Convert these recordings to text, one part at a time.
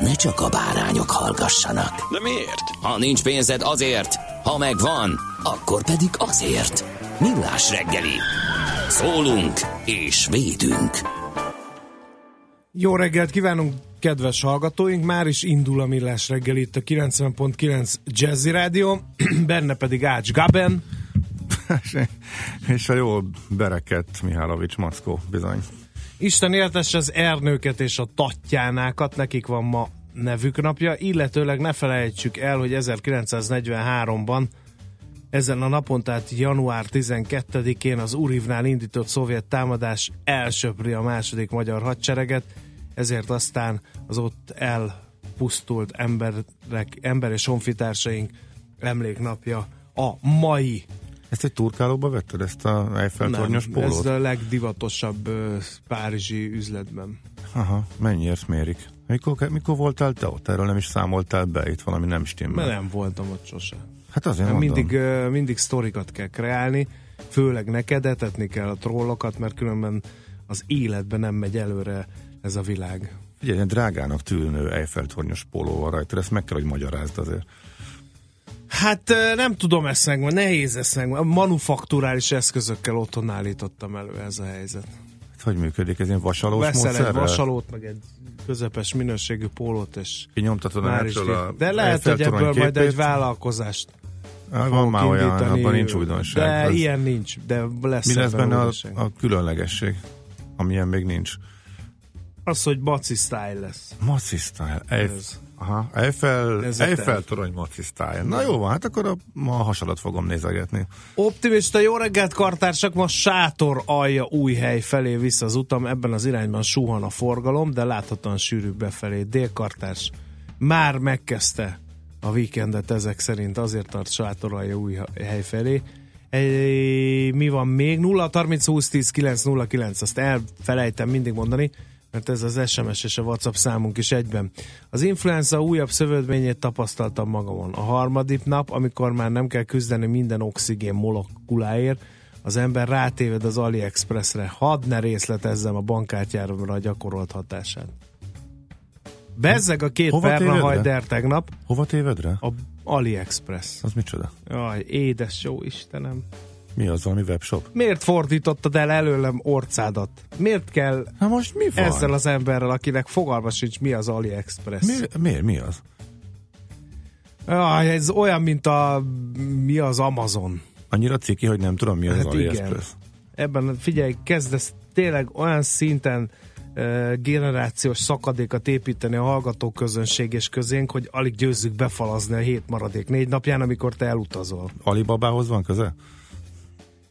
ne csak a bárányok hallgassanak. De miért? Ha nincs pénzed azért, ha megvan, akkor pedig azért. Millás reggeli. Szólunk és védünk. Jó reggelt kívánunk, kedves hallgatóink! Már is indul a Millás reggel itt a 90.9 Jazzy Rádió, benne pedig Ács Gaben. és a jó bereket Mihálovics Mackó, bizony. Isten éltesse az Ernőket és a Tatjánákat, nekik van ma nevük napja, illetőleg ne felejtsük el, hogy 1943-ban ezen a napon, tehát január 12-én az Urivnál indított szovjet támadás elsöpri a második magyar hadsereget, ezért aztán az ott elpusztult emberek, ember és honfitársaink emléknapja a mai. Ezt egy turkálóba vetted, ezt a Eiffel-tornyos pólót? ez a legdivatosabb uh, párizsi üzletben. Aha, mennyiért mérik? Mikor, mikor voltál te ott? Erről nem is számoltál be, itt valami nem stimmel. Mert nem voltam ott sose. Hát azért mondom. mindig, uh, mindig sztorikat kell kreálni, főleg neked etetni kell a trollokat, mert különben az életben nem megy előre ez a világ. Egy drágának tűnő Eiffel-tornyos pólóval rajta, ezt meg kell, hogy magyarázd azért. Hát nem tudom ezt meg, nehéz ezt meg. Manufakturális eszközökkel otthon állítottam elő ez a helyzet. Hát, hogy működik ez ilyen vasalós Veszel módszerrel? egy vasalót, meg egy közepes minőségű pólót, és Kinyomtatod a már is netről a ki- De lehet, hogy ebből majd képét. egy vállalkozást Ah, Van már olyan, abban nincs újdonság. De Az- ilyen nincs, de lesz Mi lesz benne a, a különlegesség, amilyen még nincs? Az, hogy Baci style lesz. Maci style. Eiff, Ez. Aha, Eiffel, Eiffel torony Maci style. Na jó van, hát akkor a, ma a hasadat fogom nézegetni. Optimista jó reggelt, kartársak! Ma sátor alja új hely felé vissza az utam, ebben az irányban suhan a forgalom, de láthatóan sűrű befelé. Délkartárs már megkezdte a víkendet ezek szerint, azért tart sátor alja új hely felé. Egy, mi van még? 0 30 20 10 9 0 9, azt elfelejtem mindig mondani, mert ez az SMS és a WhatsApp számunk is egyben. Az influenza újabb szövődményét tapasztaltam magamon. A harmadik nap, amikor már nem kell küzdeni minden oxigén molekuláért, az ember rátéved az AliExpressre. Hadd ne részletezzem a bankkártyára gyakorolt hatását. Bezzeg a két Hova tévedre? Fernahajder tegnap Hova tévedre? a AliExpress. Az micsoda? Jaj, édes jó Istenem. Mi az, valami webshop? Miért fordítottad el előlem orcádat? Miért kell Na most mi van? ezzel az emberrel, akinek fogalma sincs, mi az AliExpress? Mi, miért? Mi az? Jaj, ez olyan, mint a mi az Amazon. Annyira ciki, hogy nem tudom, mi az Hát az igen. AliExpress. Ebben figyelj, kezdesz tényleg olyan szinten uh, generációs szakadékat építeni a hallgatóközönség és közénk, hogy alig győzzük befalazni a hét maradék négy napján, amikor te elutazol. Alibabához van köze?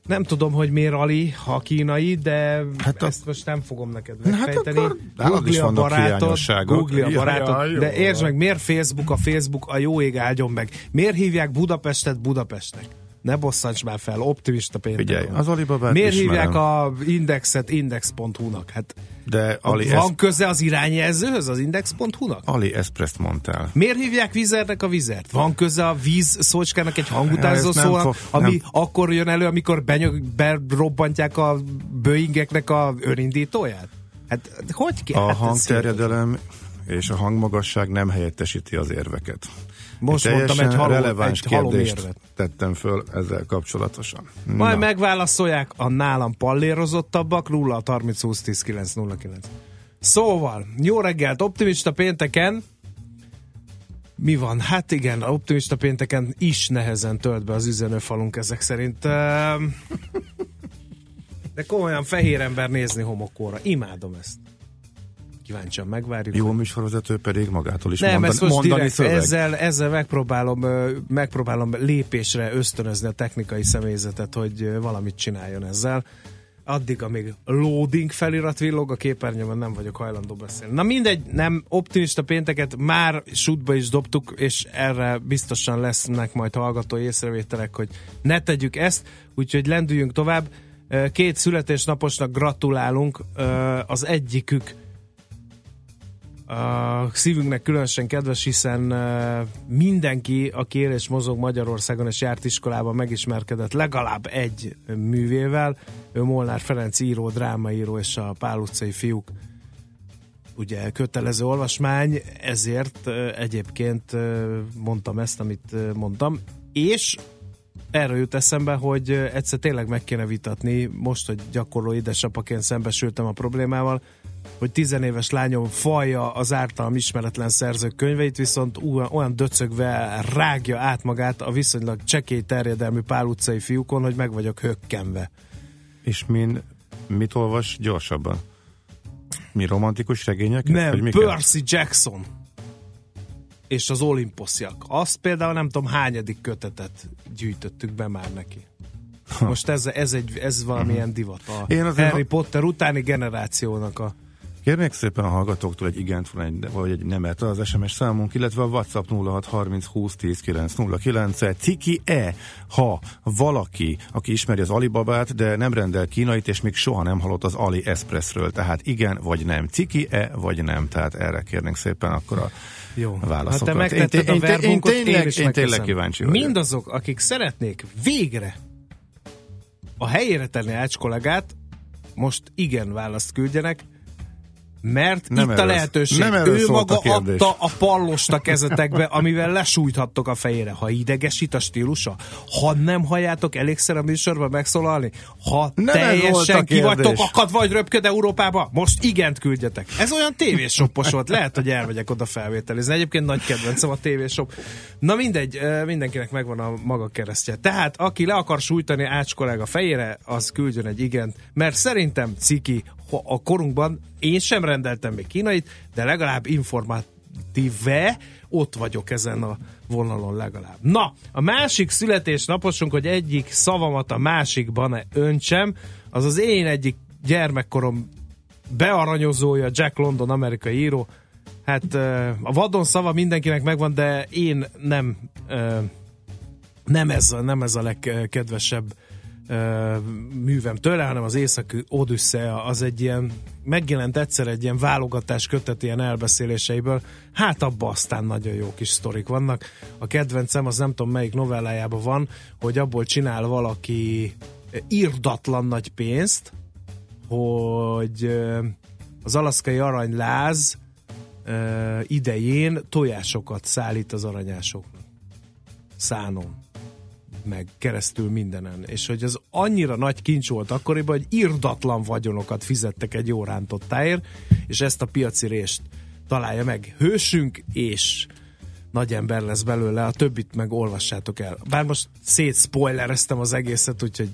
Nem tudom, hogy miért Ali, ha kínai, de Hát hát a- ezt most nem fogom neked Hát megfejteni. akkor nálad is Googli a barátod. Googli a barátod, ja, jó de értsd meg, miért Facebook a Facebook, a jó ég áldjon meg. Miért hívják Budapestet Budapestnek? Ne bosszants már fel, optimista péntek Figyelj, az Alibabát Miért ismerem, hívják a indexet index.hu-nak? Hát de Ali, van köze az irányjelzőhöz, az index.hu-nak? AliExpress mondtál. Miért hívják vizernek a vizert? Van köze a víz szócskának egy hangutánzó nem szónak, fog- ami nem. akkor jön elő, amikor benyög, berobbantják a Boeingeknek a önindítóját? Hát hogy kell? A Hát hangterjedelem és a hangmagasság nem helyettesíti az érveket. Most Egy mondtam egy halom- releváns egy kérdést érvet. tettem föl ezzel kapcsolatosan. Majd Na, megválaszolják a nálam pallérozottabbak 0 30 20 10 9 09. Szóval, jó reggelt, optimista pénteken Mi van? Hát igen, optimista pénteken is nehezen tölt be az üzenőfalunk ezek szerint. De komolyan fehér ember nézni homokóra. Imádom ezt. Kíváncsian megvárjuk. Jó műsorvezető pedig magától is Nem, mondani, ezt most mondani direkt, szöveg. ezzel, ezzel megpróbálom, megpróbálom lépésre ösztönözni a technikai személyzetet, hogy valamit csináljon ezzel. Addig, amíg loading felirat villog a képernyőben, nem vagyok hajlandó beszélni. Na mindegy, nem optimista pénteket már sútba is dobtuk, és erre biztosan lesznek majd hallgató észrevételek, hogy ne tegyük ezt, úgyhogy lendüljünk tovább. Két születésnaposnak gratulálunk, az egyikük a szívünknek különösen kedves, hiszen mindenki, aki él és mozog Magyarországon és járt iskolában, megismerkedett legalább egy művével. Ő Molnár Ferenc író, drámaíró és a Pál utcai fiúk ugye kötelező olvasmány, ezért egyébként mondtam ezt, amit mondtam, és erről jut eszembe, hogy egyszer tényleg meg kéne vitatni, most, hogy gyakorló édesapaként szembesültem a problémával, hogy tizenéves lányom falja az általam ismeretlen szerzők könyveit, viszont olyan, döcögve rágja át magát a viszonylag csekély terjedelmű pál utcai fiúkon, hogy meg vagyok hökkenve. És min, mit olvas gyorsabban? Mi romantikus regényeket? Nem? Percy Jackson és az Olimposziak. Azt például nem tudom hányadik kötetet gyűjtöttük be már neki. Most ez, ez, egy, ez valamilyen divat. A Én azért Harry ha- Potter utáni generációnak a Kérnék szépen a hallgatóktól egy igent vagy egy, nemet az SMS számunk, illetve a WhatsApp 0630 20 10 909 Ciki-e, ha valaki, aki ismeri az Alibabát, de nem rendel kínait, és még soha nem hallott az Ali Expressről, tehát igen vagy nem. Ciki-e vagy nem, tehát erre kérnénk szépen akkor a Jó. válaszokat. Hát te megtetted Én- a én- én verbunkot, én, tényleg- is én tényleg kíváncsi vagyok. Mindazok, akik szeretnék végre a helyére tenni Ács kollégát, most igen választ küldjenek, mert Nem itt a lehetőség. nem ő maga a kérdés. adta a pallost a kezetekbe, amivel lesújthattok a fejére. Ha idegesít a stílusa, ha nem halljátok elégszer a műsorban megszólalni, ha Nem volt a teljesen ki vagytok akadva, vagy röpköd Európába, most igent küldjetek. Ez olyan tévésoppos volt, lehet, hogy elmegyek oda felvételizni. Egyébként nagy kedvencem a tévésop. Na mindegy, mindenkinek megvan a maga keresztje. Tehát aki le akar sújtani Ács kollega fejére, az küldjön egy igent, mert szerintem ciki, a korunkban én sem rendeltem még kínait, de legalább informatíve ott vagyok ezen a vonalon legalább. Na, a másik születésnaposunk, hogy egyik szavamat a másikban öntsem, az az én egyik gyermekkorom bearanyozója, Jack London, amerikai író. Hát a vadon szava mindenkinek megvan, de én nem nem ez, nem ez a legkedvesebb művem tőle, hanem az Északi Odyssea az egy ilyen, megjelent egyszer egy ilyen válogatás kötet ilyen elbeszéléseiből, hát abban aztán nagyon jó kis sztorik vannak. A kedvencem, az nem tudom melyik novellájában van, hogy abból csinál valaki írdatlan nagy pénzt, hogy az alaszkai aranyláz idején tojásokat szállít az aranyásoknak. Szánon meg keresztül mindenen. És hogy az annyira nagy kincs volt akkoriban, hogy irdatlan vagyonokat fizettek egy jó rántottáért, és ezt a piaci rést találja meg hősünk, és nagy ember lesz belőle, a többit meg olvassátok el. Bár most szétszpoilereztem az egészet, úgyhogy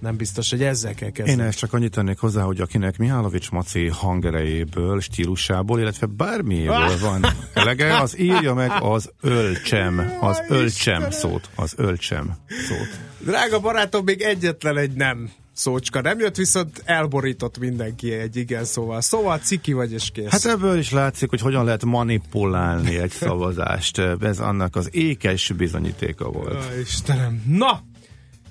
nem biztos, hogy ezzel kell Én kezdeni. ezt csak annyit tennék hozzá, hogy akinek Mihálovics Maci hangerejéből, stílusából, illetve bármiéből van elege, az írja meg az ölcsem, az ölcsem szót, az ölcsem szót. Drága barátom, még egyetlen egy nem szócska nem jött, viszont elborított mindenki egy igen szóval. Szóval ciki vagy és kész. Hát ebből is látszik, hogy hogyan lehet manipulálni egy szavazást. Ez annak az ékes bizonyítéka volt. Ó, Istenem. Na!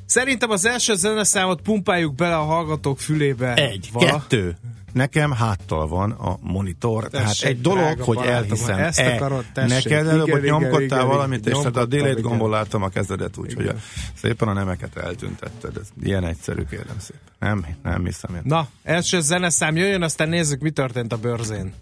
Szerintem az első zeneszámot pumpáljuk bele a hallgatók fülébe. Egy, Vala. kettő. Nekem háttal van a monitor, Tessék, tehát egy dolog, hogy barátom, elhiszem. ezt e, akarod, tessék. Neked előbb, hogy nyomkodtál igen, valamit, igen. és tehát a igen. gombon láttam a kezedet, úgyhogy a, szépen a nemeket eltüntetted. Ez ilyen egyszerű, kérem szépen. Nem, nem hiszem én. Na, első zeneszám jöjjön, aztán nézzük, mi történt a bőrzén.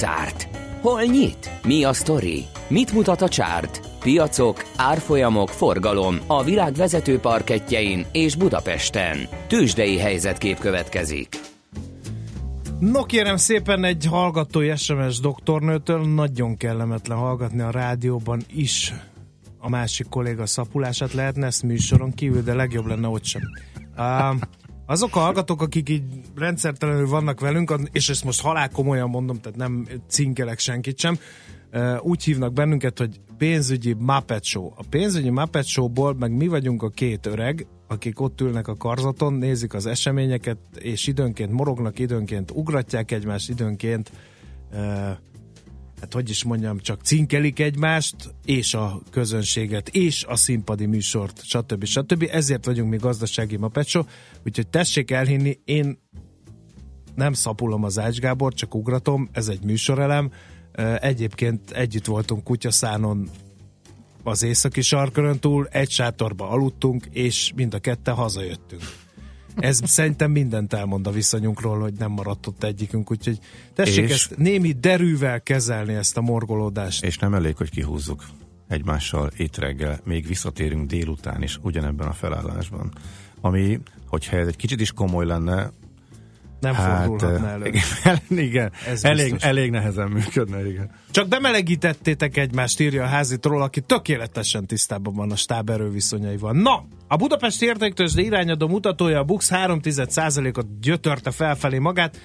zárt? Hol nyit? Mi a sztori? Mit mutat a csárt? Piacok, árfolyamok, forgalom a világ vezető parketjein és Budapesten. Tősdei helyzetkép következik. No kérem szépen egy hallgatói SMS doktornőtől, nagyon kellemetlen hallgatni a rádióban is a másik kolléga szapulását, lehetne ezt műsoron kívül, de legjobb lenne ott sem. Uh, azok a hallgatók, akik így rendszertelenül vannak velünk, és ezt most halál komolyan mondom, tehát nem cinkelek senkit sem, úgy hívnak bennünket, hogy pénzügyi Muppet Show. A pénzügyi Muppet Showból meg mi vagyunk a két öreg, akik ott ülnek a karzaton, nézik az eseményeket, és időnként morognak, időnként ugratják egymást, időnként uh, hát hogy is mondjam, csak cinkelik egymást, és a közönséget, és a színpadi műsort, stb. stb. Ezért vagyunk mi gazdasági mapecsó, úgyhogy tessék elhinni, én nem szapulom az Ács Gábor, csak ugratom, ez egy műsorelem. Egyébként együtt voltunk kutyaszánon az északi sarkörön túl, egy sátorba aludtunk, és mind a ketten hazajöttünk. Ez szerintem mindent elmond a viszonyunkról, hogy nem maradt ott egyikünk, úgyhogy tessék És? ezt némi derűvel kezelni ezt a morgolódást. És nem elég, hogy kihúzzuk egymással itt reggel, még visszatérünk délután is ugyanebben a felállásban. Ami, hogyha ez egy kicsit is komoly lenne, Nem hát fordulhatna eh, elő. igen, igen Ez elég, biztos. elég nehezen működne, igen. Csak bemelegítettétek egymást, írja a házitról, aki tökéletesen tisztában van a stáb erőviszonyaival. Na, a Budapesti Értéktőzsde irányadó mutatója a Bux 3% ot gyötörte felfelé magát,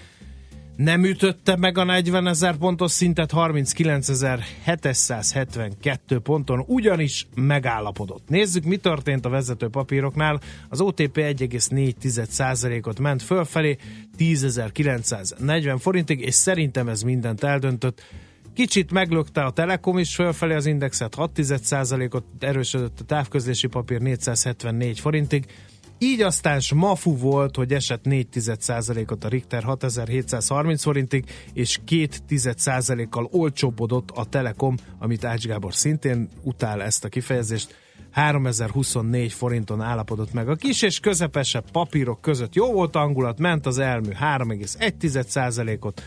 nem ütötte meg a 40 ezer pontos szintet 39.772 ponton, ugyanis megállapodott. Nézzük, mi történt a vezető papíroknál. Az OTP 1,4%-ot ment fölfelé 10.940 forintig, és szerintem ez mindent eldöntött. Kicsit meglökte a Telekom is fölfelé az indexet, 6%-ot erősödött a távközlési papír 474 forintig, így aztán smafu volt, hogy esett 4%-ot a Richter 6730 forintig, és 2%-kal olcsóbbodott a Telekom, amit Ács Gábor szintén utál ezt a kifejezést, 3024 forinton állapodott meg. A kis és közepesebb papírok között. Jó volt a hangulat, ment az elmű 3,1%-ot,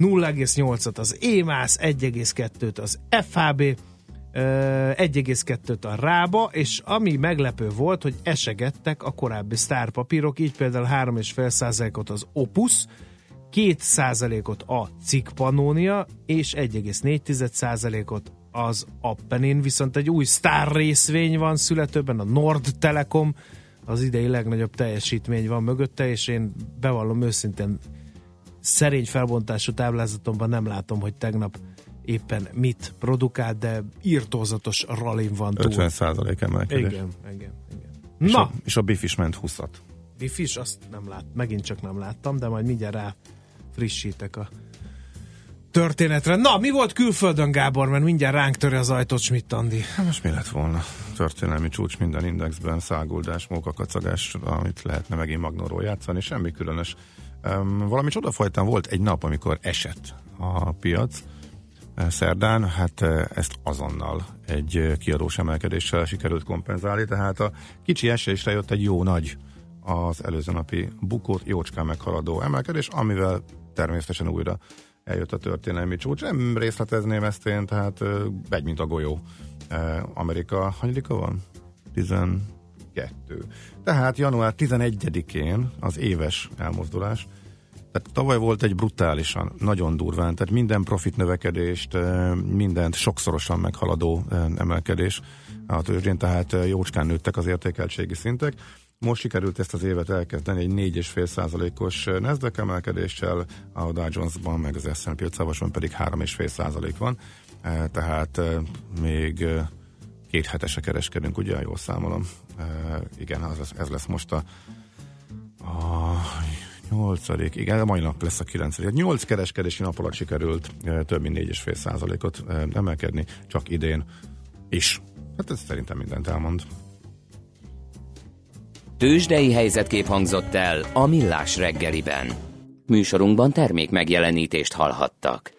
0,8-at az EMAS, 1,2-t az FHB, ö, 1,2-t a Rába, és ami meglepő volt, hogy esegettek a korábbi sztárpapírok, így például 3,5%-ot az Opus, 2%-ot a Cikk Pannonia, és 1,4%-ot az Appenin, viszont egy új sztár részvény van születőben, a Nord Telekom, az idei legnagyobb teljesítmény van mögötte, és én bevallom őszintén szerény felbontású táblázatomban nem látom, hogy tegnap éppen mit produkált, de írtózatos rallin van túl. 50 százalék emelkedés. Igen, igen, igen. És, Na, a, és a BIF is ment 20-at. Bifis, azt nem lát, megint csak nem láttam, de majd mindjárt rá frissítek a történetre. Na, mi volt külföldön, Gábor? Mert mindjárt ránk töri az ajtót Schmidt Andi. Hát most mi lett volna? Történelmi csúcs minden indexben, száguldás, mókakacagás, amit lehetne megint Magnóról játszani, semmi különös. Valami csodafajtán volt egy nap, amikor esett a piac, eh, szerdán, hát eh, ezt azonnal egy eh, kiadós emelkedéssel sikerült kompenzálni, tehát a kicsi esésre jött egy jó nagy az előző napi bukót, jócskán meghaladó emelkedés, amivel természetesen újra eljött a történelmi csúcs. Nem részletezném ezt én, tehát egy, mint a golyó. Amerika, hanyadika van? 12. Tehát január 11-én az éves elmozdulás. Tehát tavaly volt egy brutálisan, nagyon durván, tehát minden profit növekedést, eh, mindent sokszorosan meghaladó eh, emelkedés a tőzsdén, tehát eh, jócskán nőttek az értékeltségi szintek. Most sikerült ezt az évet elkezdeni egy 4,5%-os Nasdaq emelkedéssel, a Dow Jones-ban meg az S&P 500-ban pedig 3,5% van, Eh, tehát eh, még két hetese kereskedünk, ugye, jól számolom. Eh, Igen, az, ez lesz most a, a nyolcadik, igen, a mai nap lesz a kilencedik. Nyolc kereskedési nap alatt sikerült eh, több mint 4,5 százalékot eh, emelkedni, csak idén is. Hát ez szerintem mindent elmond. Tőzsdei helyzetkép hangzott el a Millás reggeliben. Műsorunkban termék megjelenítést hallhattak.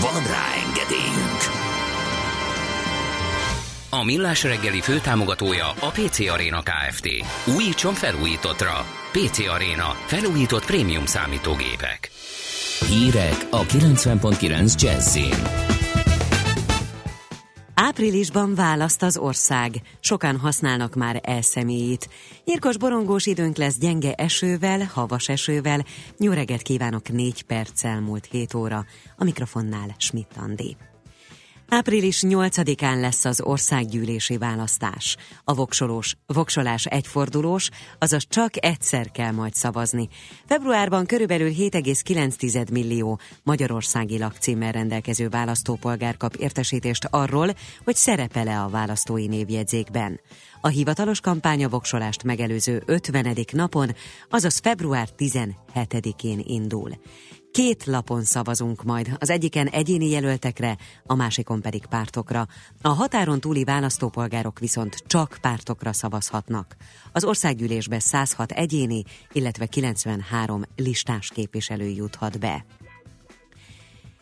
Van rá engedélyünk! A Millás reggeli főtámogatója a PC Arena Kft. Újítson felújítottra. PC Arena. Felújított prémium számítógépek. Hírek a 90.9 Jazzin. Áprilisban választ az ország. Sokan használnak már elszemélyét. Nyírkos borongós időnk lesz gyenge esővel, havas esővel. Reggelt kívánok, négy perccel múlt 7 óra. A mikrofonnál Schmidt Andi. Április 8-án lesz az országgyűlési választás. A voksolós, voksolás egyfordulós, azaz csak egyszer kell majd szavazni. Februárban körülbelül 7,9 millió magyarországi lakcímmel rendelkező választópolgár kap értesítést arról, hogy szerepele a választói névjegyzékben. A hivatalos kampány a voksolást megelőző 50. napon, azaz február 17-én indul. Két lapon szavazunk majd, az egyiken egyéni jelöltekre, a másikon pedig pártokra. A határon túli választópolgárok viszont csak pártokra szavazhatnak. Az országgyűlésbe 106 egyéni, illetve 93 listás képviselő juthat be.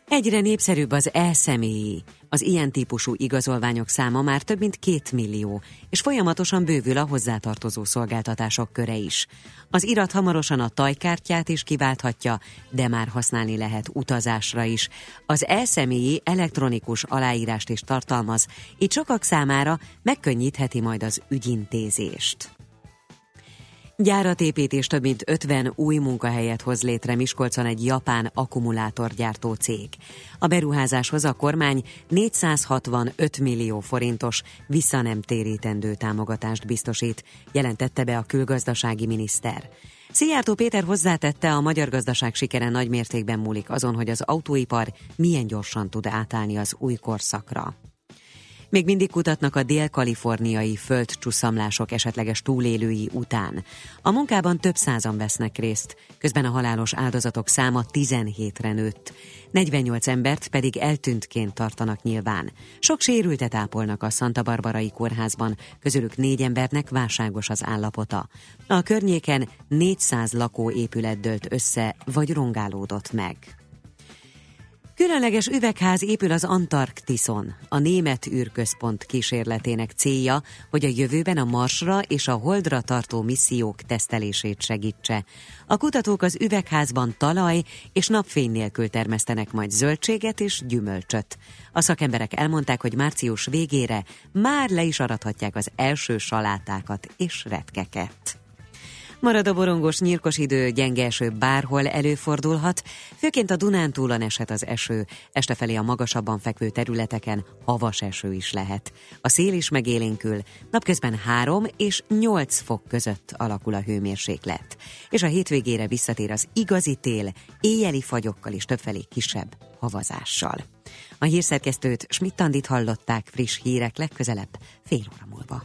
Egyre népszerűbb az elszemélyi. Az ilyen típusú igazolványok száma már több mint két millió, és folyamatosan bővül a hozzátartozó szolgáltatások köre is. Az irat hamarosan a tajkártyát is kiválthatja, de már használni lehet utazásra is. Az elszemélyi elektronikus aláírást is tartalmaz, így sokak számára megkönnyítheti majd az ügyintézést. Gyáratépítés több mint 50 új munkahelyet hoz létre Miskolcon egy japán akkumulátorgyártó cég. A beruházáshoz a kormány 465 millió forintos visszanemtérítendő támogatást biztosít, jelentette be a külgazdasági miniszter. Szijjártó Péter hozzátette, a magyar gazdaság sikere nagy mértékben múlik azon, hogy az autóipar milyen gyorsan tud átállni az új korszakra. Még mindig kutatnak a dél-kaliforniai földcsúszamlások esetleges túlélői után. A munkában több százan vesznek részt, közben a halálos áldozatok száma 17-re nőtt. 48 embert pedig eltűntként tartanak nyilván. Sok sérültet ápolnak a Santa Barbarai kórházban, közülük négy embernek válságos az állapota. A környéken 400 lakóépület dőlt össze, vagy rongálódott meg. Különleges üvegház épül az Antarktiszon. A német űrközpont kísérletének célja, hogy a jövőben a Marsra és a Holdra tartó missziók tesztelését segítse. A kutatók az üvegházban talaj és napfény nélkül termesztenek majd zöldséget és gyümölcsöt. A szakemberek elmondták, hogy március végére már le is arathatják az első salátákat és retkeket. Marad a borongos nyírkos idő, gyenge eső bárhol előfordulhat, főként a Dunántúlon eshet az eső, este felé a magasabban fekvő területeken havas eső is lehet. A szél is megélénkül, napközben 3 és 8 fok között alakul a hőmérséklet. És a hétvégére visszatér az igazi tél, éjjeli fagyokkal és többfelé kisebb havazással. A hírszerkesztőt Schmidt-Tandit hallották friss hírek legközelebb fél óra múlva.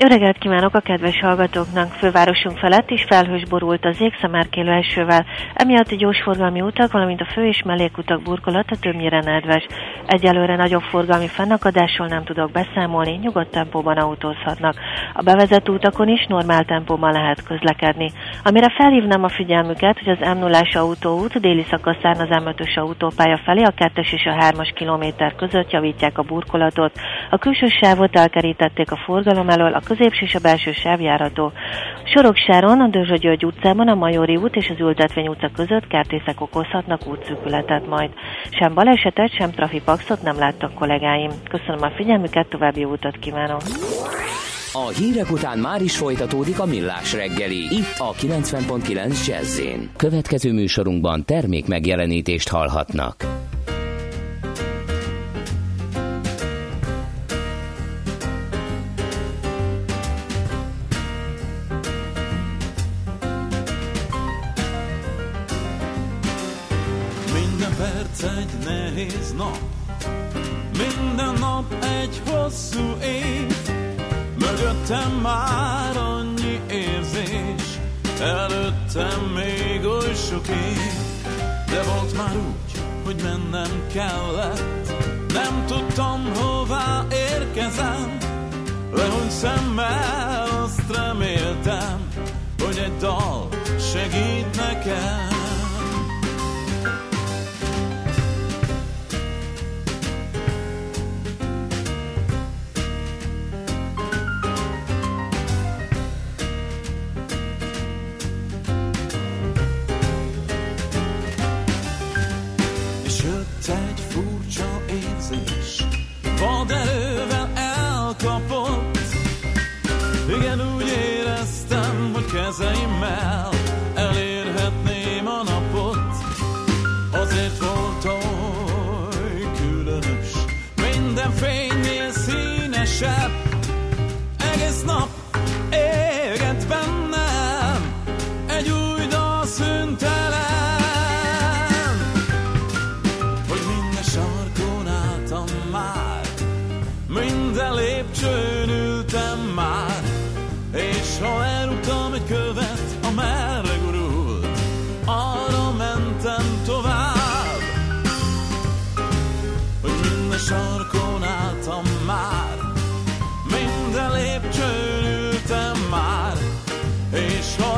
Jó reggelt kívánok a kedves hallgatóknak! Fővárosunk felett is felhős borult az ég szemárkélő esővel, emiatt a gyorsforgalmi utak, valamint a fő és mellékutak burkolata többnyire nedves. Egyelőre nagyobb forgalmi fennakadásról nem tudok beszámolni, nyugodt tempóban autózhatnak. A bevezető utakon is normál tempóban lehet közlekedni. Amire felhívnám a figyelmüket, hogy az m 0 autóút déli szakaszán az M5-ös autópálya felé a 2 és a 3-as kilométer között javítják a burkolatot. A külső sávot elkerítették a forgalom elől, a középső és a belső sávjárató. Soroksáron, a Dörzsa György utcában, a Majori út és az Ültetvény utca között kertészek okozhatnak útszűkületet majd. Sem balesetet, sem trafipaxot nem láttak kollégáim. Köszönöm a figyelmüket, további utat kívánok! A hírek után már is folytatódik a millás reggeli, itt a 90.9 jazz Következő műsorunkban termék megjelenítést hallhatnak. cao és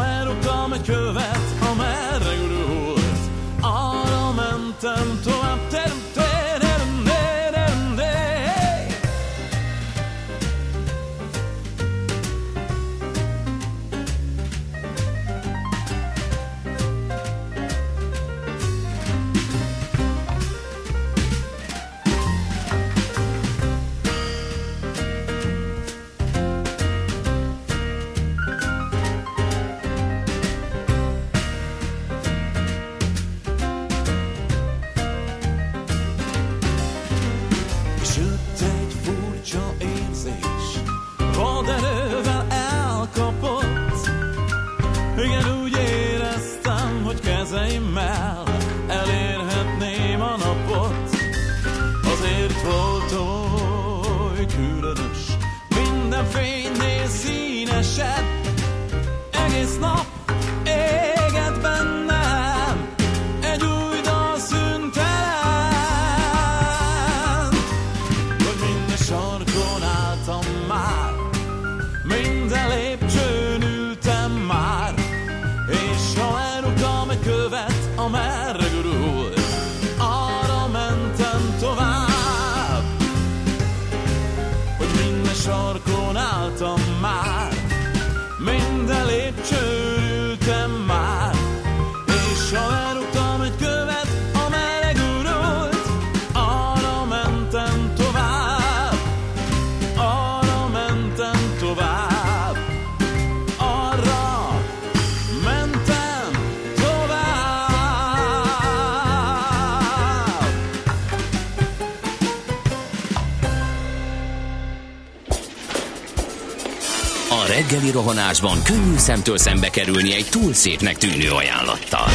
reggeli rohanásban könnyű szemtől szembe kerülni egy túl szépnek tűnő ajánlattal.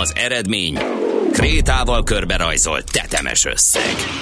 Az eredmény krétával körberajzolt tetemes összeg.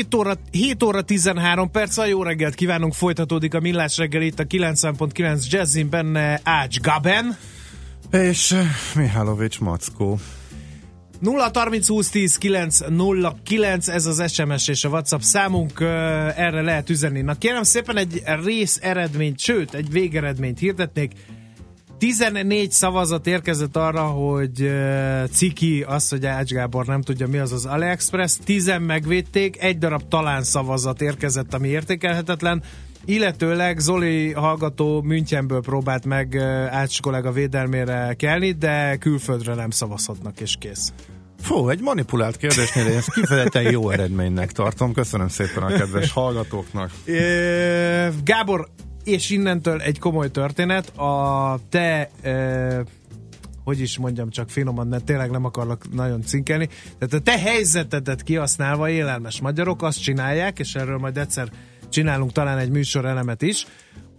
7 óra, 7 óra 13 perc, a jó reggelt kívánunk, folytatódik a Millás reggel itt a 90.9 Jazzin, benne Ács Gaben. És eh, Mihálovics Mackó. 0 30 20 10 9 0 9, ez az SMS és a WhatsApp számunk, ö, erre lehet üzenni. Na kérem szépen egy rész eredményt, sőt egy végeredményt hirdetnék. 14 szavazat érkezett arra, hogy Ciki azt, hogy Ács Gábor nem tudja mi az az AliExpress, 10 megvédték, egy darab talán szavazat érkezett, ami értékelhetetlen, illetőleg Zoli hallgató Münchenből próbált meg Ács kollega védelmére kelni, de külföldre nem szavazhatnak, és kész. Fú, egy manipulált kérdésnél én ezt kifejezetten jó eredménynek tartom. Köszönöm szépen a kedves hallgatóknak. Gábor, és innentől egy komoly történet. A te ö, hogy is mondjam csak finoman, mert tényleg nem akarlak nagyon cinkelni. Tehát a te helyzetedet kihasználva élelmes magyarok azt csinálják, és erről majd egyszer csinálunk talán egy műsor elemet is,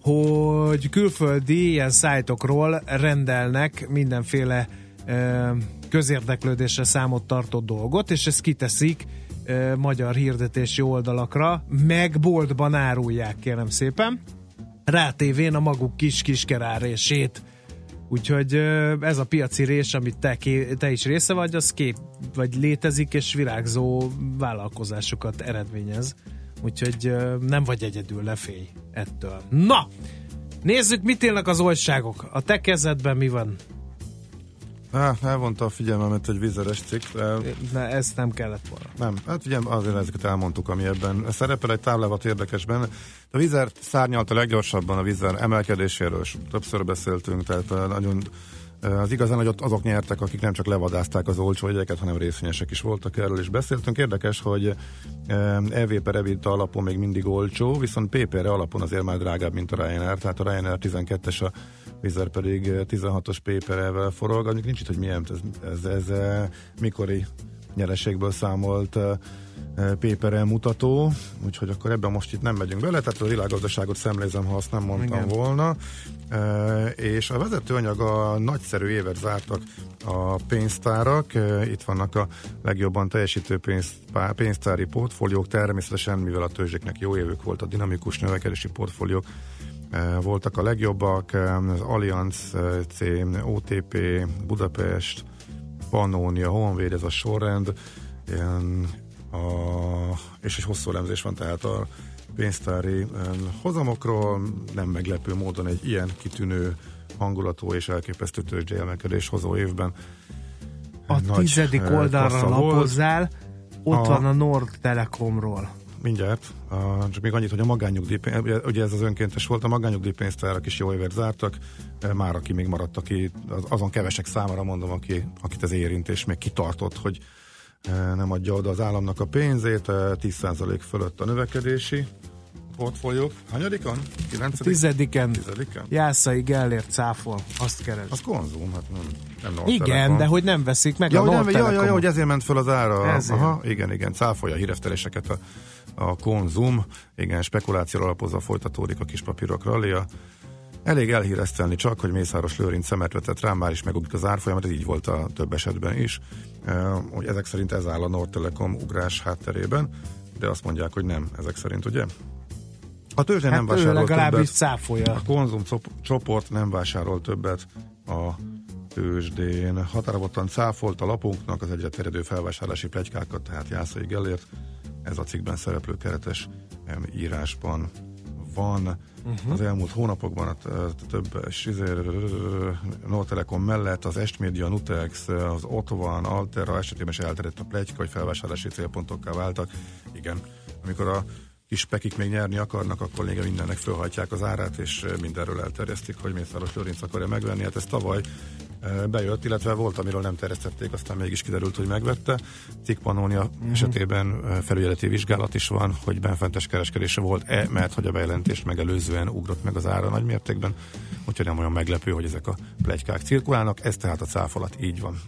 hogy külföldi ilyen szájtokról rendelnek mindenféle ö, közérdeklődésre számot tartó dolgot, és ezt kiteszik magyar hirdetési oldalakra, meg boltban árulják, kérem szépen. Rátévén a maguk kis kiskerárését. Úgyhogy ez a piaci rés, amit te, te is része vagy, az kép, vagy létezik, és virágzó vállalkozásokat eredményez. Úgyhogy nem vagy egyedül, ne félj ettől. Na! Nézzük, mit élnek az olyságok. A te kezedben mi van? Há, elvonta a figyelmemet egy vizeres cikk. de Na, ezt nem kellett volna. Nem, hát ugye azért ezeket elmondtuk, ami ebben szerepel egy táblávat érdekes benne. A vízer szárnyalt a leggyorsabban a vízer emelkedéséről, és többször beszéltünk, tehát eh, nagyon az igazán, hogy ott azok nyertek, akik nem csak levadázták az olcsó jegyeket, hanem részvényesek is voltak erről, és beszéltünk. Érdekes, hogy eh, EV per EBITDA alapon még mindig olcsó, viszont PPR alapon azért már drágább, mint a Ryanair, tehát a Ryanair 12-es, a Vizer pedig eh, 16-os PPR-vel forog, nincs itt, hogy milyen, ez, ez, ez eh, mikori nyereségből számolt PPR mutató, úgyhogy akkor ebben most itt nem megyünk bele, tehát a világgazdaságot szemlézem, ha azt nem mondtam Igen. volna. E, és a vezetőanyag a nagyszerű évet zártak a pénztárak, e, itt vannak a legjobban teljesítő pénz, pénztári portfóliók, természetesen, mivel a tőzséknek jó évük volt, a dinamikus növekedési portfóliók e, voltak a legjobbak, az Allianz C, OTP, Budapest, Pannonia, Honvéd, ez a sorrend, ilyen, a, és egy hosszú elemzés van tehát a pénztári hozamokról, nem meglepő módon egy ilyen kitűnő hangulatú és elképesztő tőzsdei emelkedés hozó évben. A tizedik eh, oldalra kassa volt. lapozzál, ott A- van a Nord Telekomról. Mindjárt, uh, csak még annyit, hogy a magányugdíj, ugye, ugye ez az önkéntes volt, a magányugdíjpénztárak is jó évet zártak, eh, már aki még maradt, aki az- azon kevesek számára mondom, aki, akit ez érint, és még kitartott, hogy eh, nem adja oda az államnak a pénzét, eh, 10% fölött a növekedési portfóliók. Hanyadikon? 9. Tizediken Tizediken? Jászai Gellért cáfol, azt keres. Az konzum, hát nem, nem Nord Igen, Telekom. de hogy nem veszik meg Ja, a hogy nem, Nord ja, ja, ja, hogy ezért ment föl az ára. Ezért. Aha, igen, igen, cáfolja a hírefteléseket a, a konzum. Igen, spekulációra alapozva folytatódik a kis papírok rallia. Elég elhíresztelni csak, hogy Mészáros Lőrinc szemet vetett rám, már is megugrik az árfolyamat, ez így volt a több esetben is. Hogy ezek szerint ez áll a Nord Telekom ugrás hátterében, de azt mondják, hogy nem, ezek szerint, ugye? A tőzsde nem Hát ő vásárol legalábbis többet. cáfolja. A konzum csoport nem vásárol többet a tőzsdén. Határozottan cáfolt a lapunknak az egyre terjedő felvásárlási plegykákat, tehát Jászai Gellért. Ez a cikkben szereplő keretes írásban van. Uh-huh. Az elmúlt hónapokban a több Nord Telekom mellett az Estmédia, Nutex, az Otvan, Altera esetében is elterjedt a plegyka, hogy felvásárlási célpontokká váltak. Igen, amikor a kis pekik még nyerni akarnak, akkor még mindennek fölhajtják az árát, és mindenről elterjesztik, hogy Mészáros Lőrinc akarja megvenni. Hát ez tavaly bejött, illetve volt, amiről nem terjesztették, aztán mégis kiderült, hogy megvette. Cikk Pannonia uh-huh. esetében eh, felügyeleti vizsgálat is van, hogy benfentes kereskedése volt-e, mert hogy a bejelentést megelőzően ugrott meg az ára nagy mértékben, úgyhogy nem olyan meglepő, hogy ezek a plegykák cirkulálnak, ez tehát a cáfolat, így van.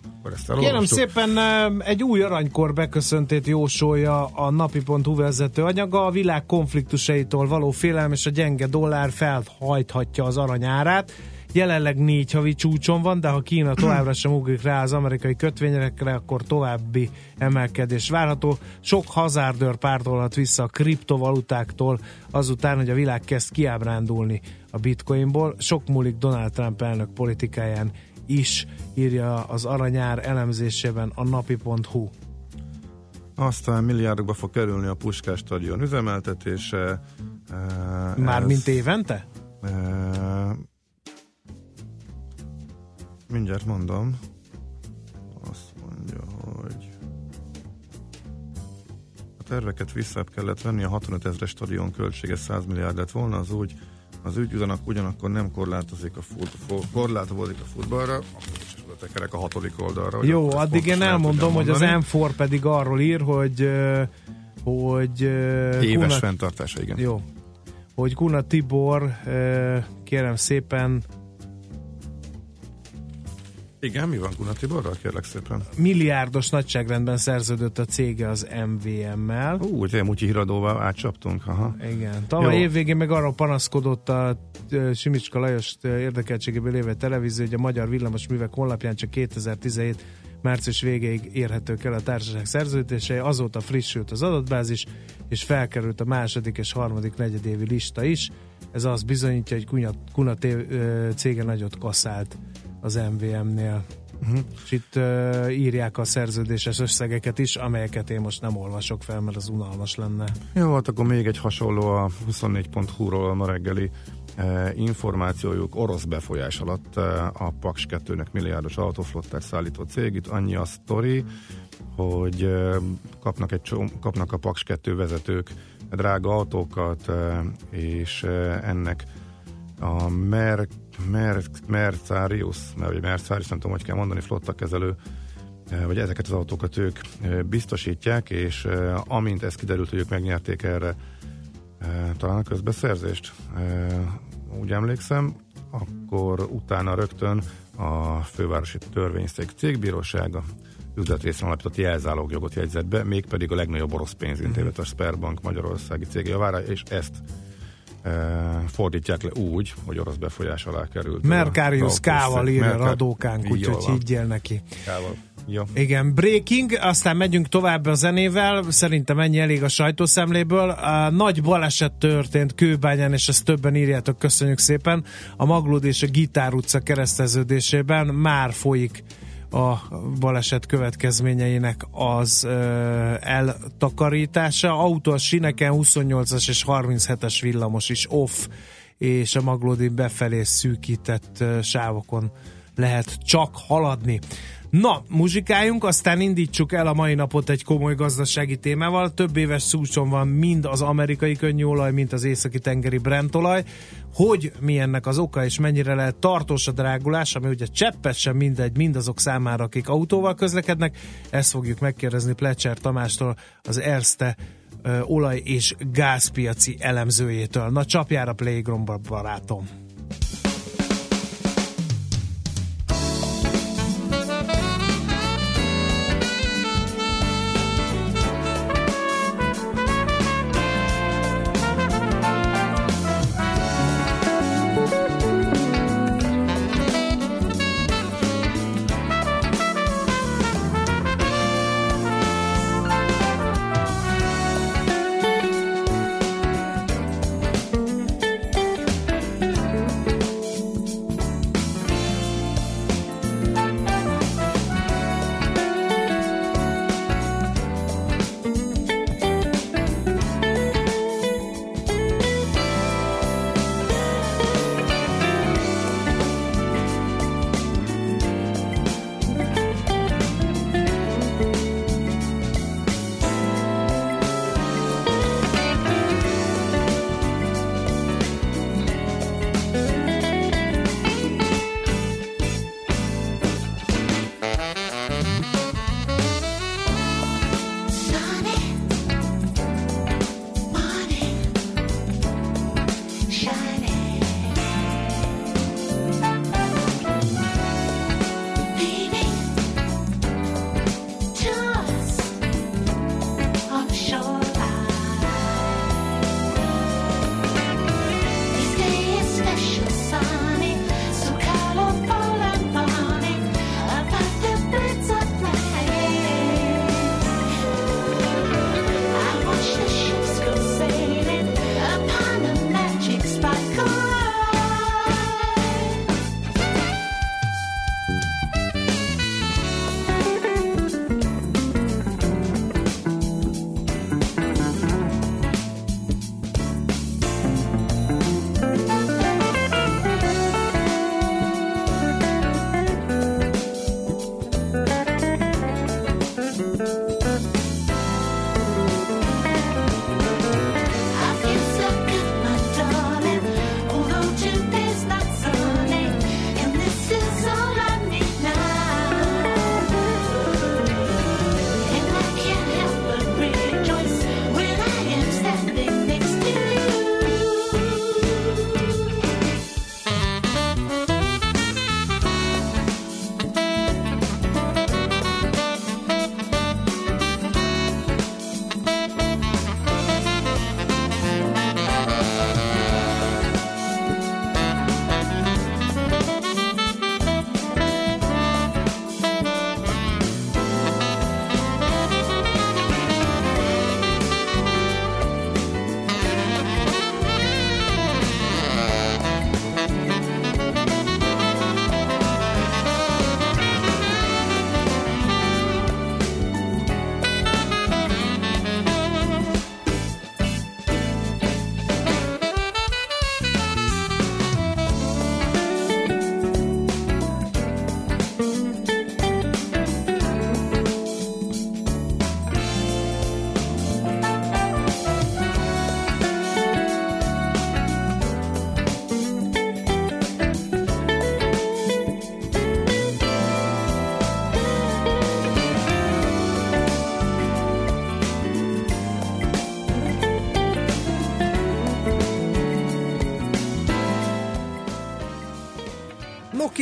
Kérem szépen egy új aranykor beköszöntét jósolja a napi.hu vezető anyaga. A világ konfliktusaitól való félelem és a gyenge dollár felhajthatja az aranyárát. Jelenleg négy havi csúcson van, de ha Kína továbbra sem ugrik rá az amerikai kötvényekre, akkor további emelkedés várható. Sok hazárdőr pártolhat vissza a kriptovalutáktól azután, hogy a világ kezd kiábrándulni a bitcoinból. Sok múlik Donald Trump elnök politikáján is, írja az aranyár elemzésében a napi.hu. Aztán milliárdokba fog kerülni a Puskás stadion üzemeltetése. Eh, Már ez- mint évente? Eh, mindjárt mondom. Azt mondja, hogy a terveket vissza kellett venni, a 65 ezres stadion költsége 100 milliárd lett volna, az úgy az ügy ugyanak, ugyanakkor nem korlátozik a, fut, fo- korlátozódik a futballra, oda tekerek a hatodik oldalra. Jó, addig én elmondom, hogy az mondani. M4 pedig arról ír, hogy hogy Éves Kuna- fenntartása, igen. Jó. Hogy Kuna Tibor, kérem szépen, Igen, mi van Kuna Tiborral, kérlek szépen? Milliárdos nagyságrendben szerződött a cége az MVM-mel. Ú, tényleg Mutyi híradóval átcsaptunk, aha. Igen. Tavaly Jó. évvégén meg arra panaszkodott a Simicska Lajos ö, érdekeltségéből lévő televízió, hogy a Magyar Villamos Művek honlapján csak 2017 március végéig érhetők el a társaság szerződései, azóta frissült az adatbázis, és felkerült a második és harmadik negyedévi lista is. Ez azt bizonyítja, hogy Kuna, Kuna cége nagyot kaszált az MVM-nél. Uh-huh. És itt uh, írják a szerződéses összegeket is, amelyeket én most nem olvasok fel, mert az unalmas lenne. Jó, hát akkor még egy hasonló a 24.hu-ról a ma reggeli eh, információjuk orosz befolyás alatt a Paks 2-nek milliárdos autóflottát szállító cég. Itt annyi a sztori, hogy kapnak, egy csom, kapnak a Paks 2 vezetők drága autókat, és ennek a Mer, Mer, Mercarius, vagy Mercarius, nem tudom, hogy kell mondani, flottakezelő eh, vagy ezeket az autókat ők eh, biztosítják, és eh, amint ez kiderült, hogy ők megnyerték erre talán a közbeszerzést, úgy emlékszem, akkor utána rögtön a fővárosi törvényszék cégbírósága üzletrészre alapított jelzálogjogot jegyzett be, mégpedig a legnagyobb orosz pénzintézet, a Sperbank Magyarországi cég javára, és ezt fordítják le úgy, hogy orosz befolyás alá került. Mercarius K-val ír a Mercar- radókánk, úgyhogy higgyél neki. K-val. Igen, breaking, aztán megyünk tovább a zenével, szerintem ennyi elég a sajtószemléből. A nagy baleset történt Kőbányán, és ezt többen írjátok, köszönjük szépen. A Maglód és a Gitár utca kereszteződésében már folyik a baleset következményeinek az ö, eltakarítása. Autó a sineken 28-as és 37-es villamos is off, és a Maglódi befelé szűkített ö, sávokon lehet csak haladni. Na, muzsikáljunk, aztán indítsuk el a mai napot egy komoly gazdasági témával. Több éves szúcson van mind az amerikai könnyűolaj, mint az északi tengeri brentolaj. Hogy mi ennek az oka, és mennyire lehet tartós a drágulás, ami ugye cseppet sem mindegy mindazok számára, akik autóval közlekednek. Ezt fogjuk megkérdezni Plecser Tamástól, az Erste olaj- és gázpiaci elemzőjétől. Na, csapjára Playgroundba, barátom!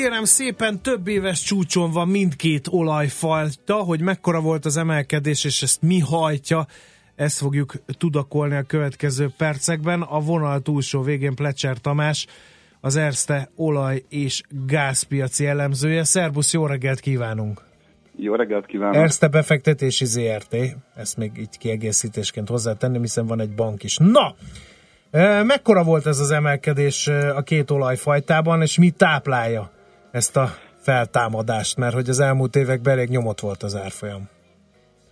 Kérem szépen, több éves csúcson van mindkét olajfajta, hogy mekkora volt az emelkedés, és ezt mi hajtja, ezt fogjuk tudakolni a következő percekben. A vonal túlsó végén Plecser Tamás, az Erste olaj- és gázpiaci elemzője. Szerbusz, jó reggelt kívánunk! Jó reggelt kívánok! Erste befektetési ZRT, ezt még így kiegészítésként hozzátenni, hiszen van egy bank is. Na! Mekkora volt ez az emelkedés a két olajfajtában, és mi táplálja ezt a feltámadást? Mert hogy az elmúlt években elég nyomott volt az árfolyam.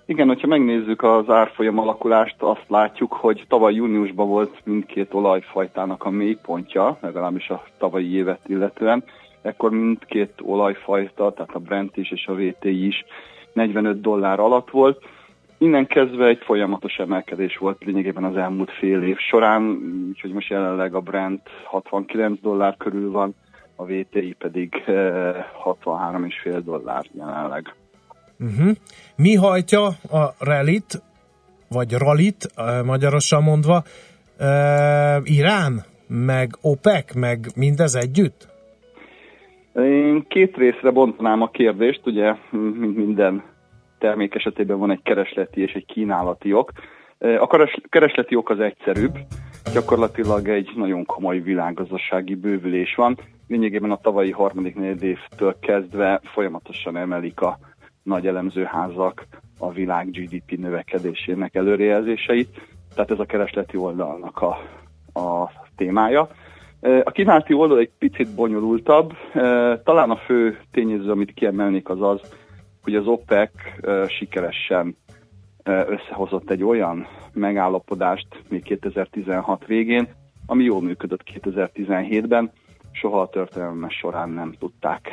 Igen, hogyha megnézzük az árfolyam alakulást, azt látjuk, hogy tavaly júniusban volt mindkét olajfajtának a mélypontja, legalábbis a tavalyi évet illetően. Ekkor mindkét olajfajta, tehát a Brent is és a VTI is 45 dollár alatt volt. Innen kezdve egy folyamatos emelkedés volt lényegében az elmúlt fél év során, úgyhogy most jelenleg a Brent 69 dollár körül van, a VTI pedig 63,5 eh, dollár jelenleg. Uh-huh. Mi hajtja a rallit, vagy rallit, eh, magyarosan mondva, uh, Irán, meg OPEC, meg mindez együtt? Én két részre bontanám a kérdést, ugye, minden termék esetében van egy keresleti és egy kínálati ok. A keresleti ok az egyszerűbb, gyakorlatilag egy nagyon komoly világgazdasági bővülés van. Lényegében a tavalyi harmadik évtől kezdve folyamatosan emelik a nagy elemzőházak a világ GDP növekedésének előrejelzéseit, tehát ez a keresleti oldalnak a, a témája. A kínálati oldal egy picit bonyolultabb, talán a fő tényező, amit kiemelnék az az, hogy az OPEC sikeresen összehozott egy olyan megállapodást még 2016 végén, ami jól működött 2017-ben, soha a történelme során nem tudták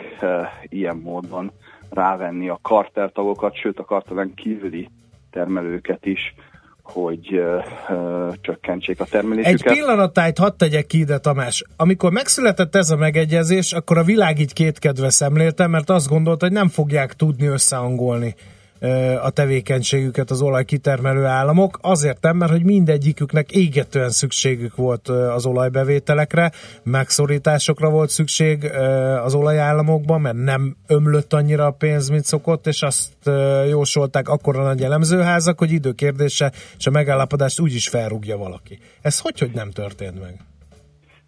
ilyen módon rávenni a kartertagokat, sőt a kartelen kívüli termelőket is hogy uh, uh, csökkentsék a termelésüket. Egy pillanatájt hadd tegyek ki ide, Tamás. Amikor megszületett ez a megegyezés, akkor a világ így kétkedve szemlélte, mert azt gondolta, hogy nem fogják tudni összehangolni a tevékenységüket az olajkitermelő államok, azért nem, mert hogy mindegyiküknek égetően szükségük volt az olajbevételekre, megszorításokra volt szükség az olajállamokban, mert nem ömlött annyira a pénz, mint szokott, és azt jósolták akkora nagy elemzőházak, hogy időkérdése, és a megállapodást úgyis felrúgja valaki. Ez hogy, hogy nem történt meg?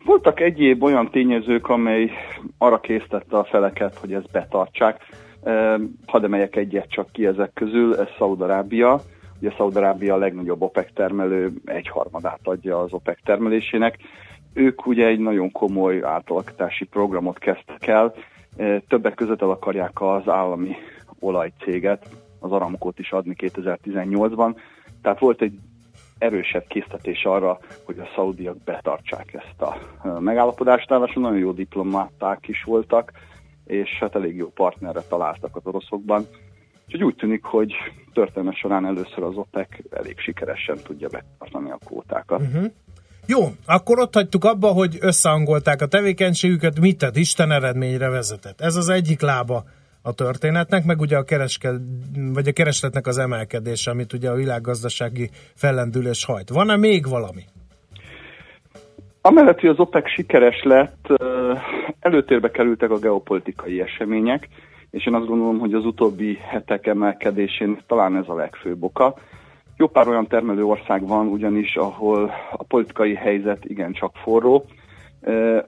Voltak egyéb olyan tényezők, amely arra késztette a feleket, hogy ezt betartsák Hadd emeljek egyet csak ki ezek közül, ez Szaudarábia. Ugye Szaudarábia a legnagyobb OPEC termelő, egyharmadát adja az OPEC termelésének. Ők ugye egy nagyon komoly átalakítási programot kezdtek el, többek között el akarják az állami olajcéget, az Aramkot is adni 2018-ban. Tehát volt egy erősebb késztetés arra, hogy a szaudiak betartsák ezt a megállapodást. Ráadásul nagyon jó diplomáták is voltak, és hát elég jó partnerre találtak az oroszokban. Úgyhogy úgy tűnik, hogy történelme során először az OPEC elég sikeresen tudja betartani a kvótákat. Uh-huh. Jó, akkor ott hagytuk abba, hogy összehangolták a tevékenységüket, mit tett, Isten eredményre vezetett. Ez az egyik lába a történetnek, meg ugye a, kereske, vagy a keresletnek az emelkedése, amit ugye a világgazdasági fellendülés hajt. Van-e még valami? Amellett, hogy az OPEC sikeres lett, előtérbe kerültek a geopolitikai események, és én azt gondolom, hogy az utóbbi hetek emelkedésén talán ez a legfőbb oka. Jó pár olyan termelő ország van ugyanis, ahol a politikai helyzet igencsak forró.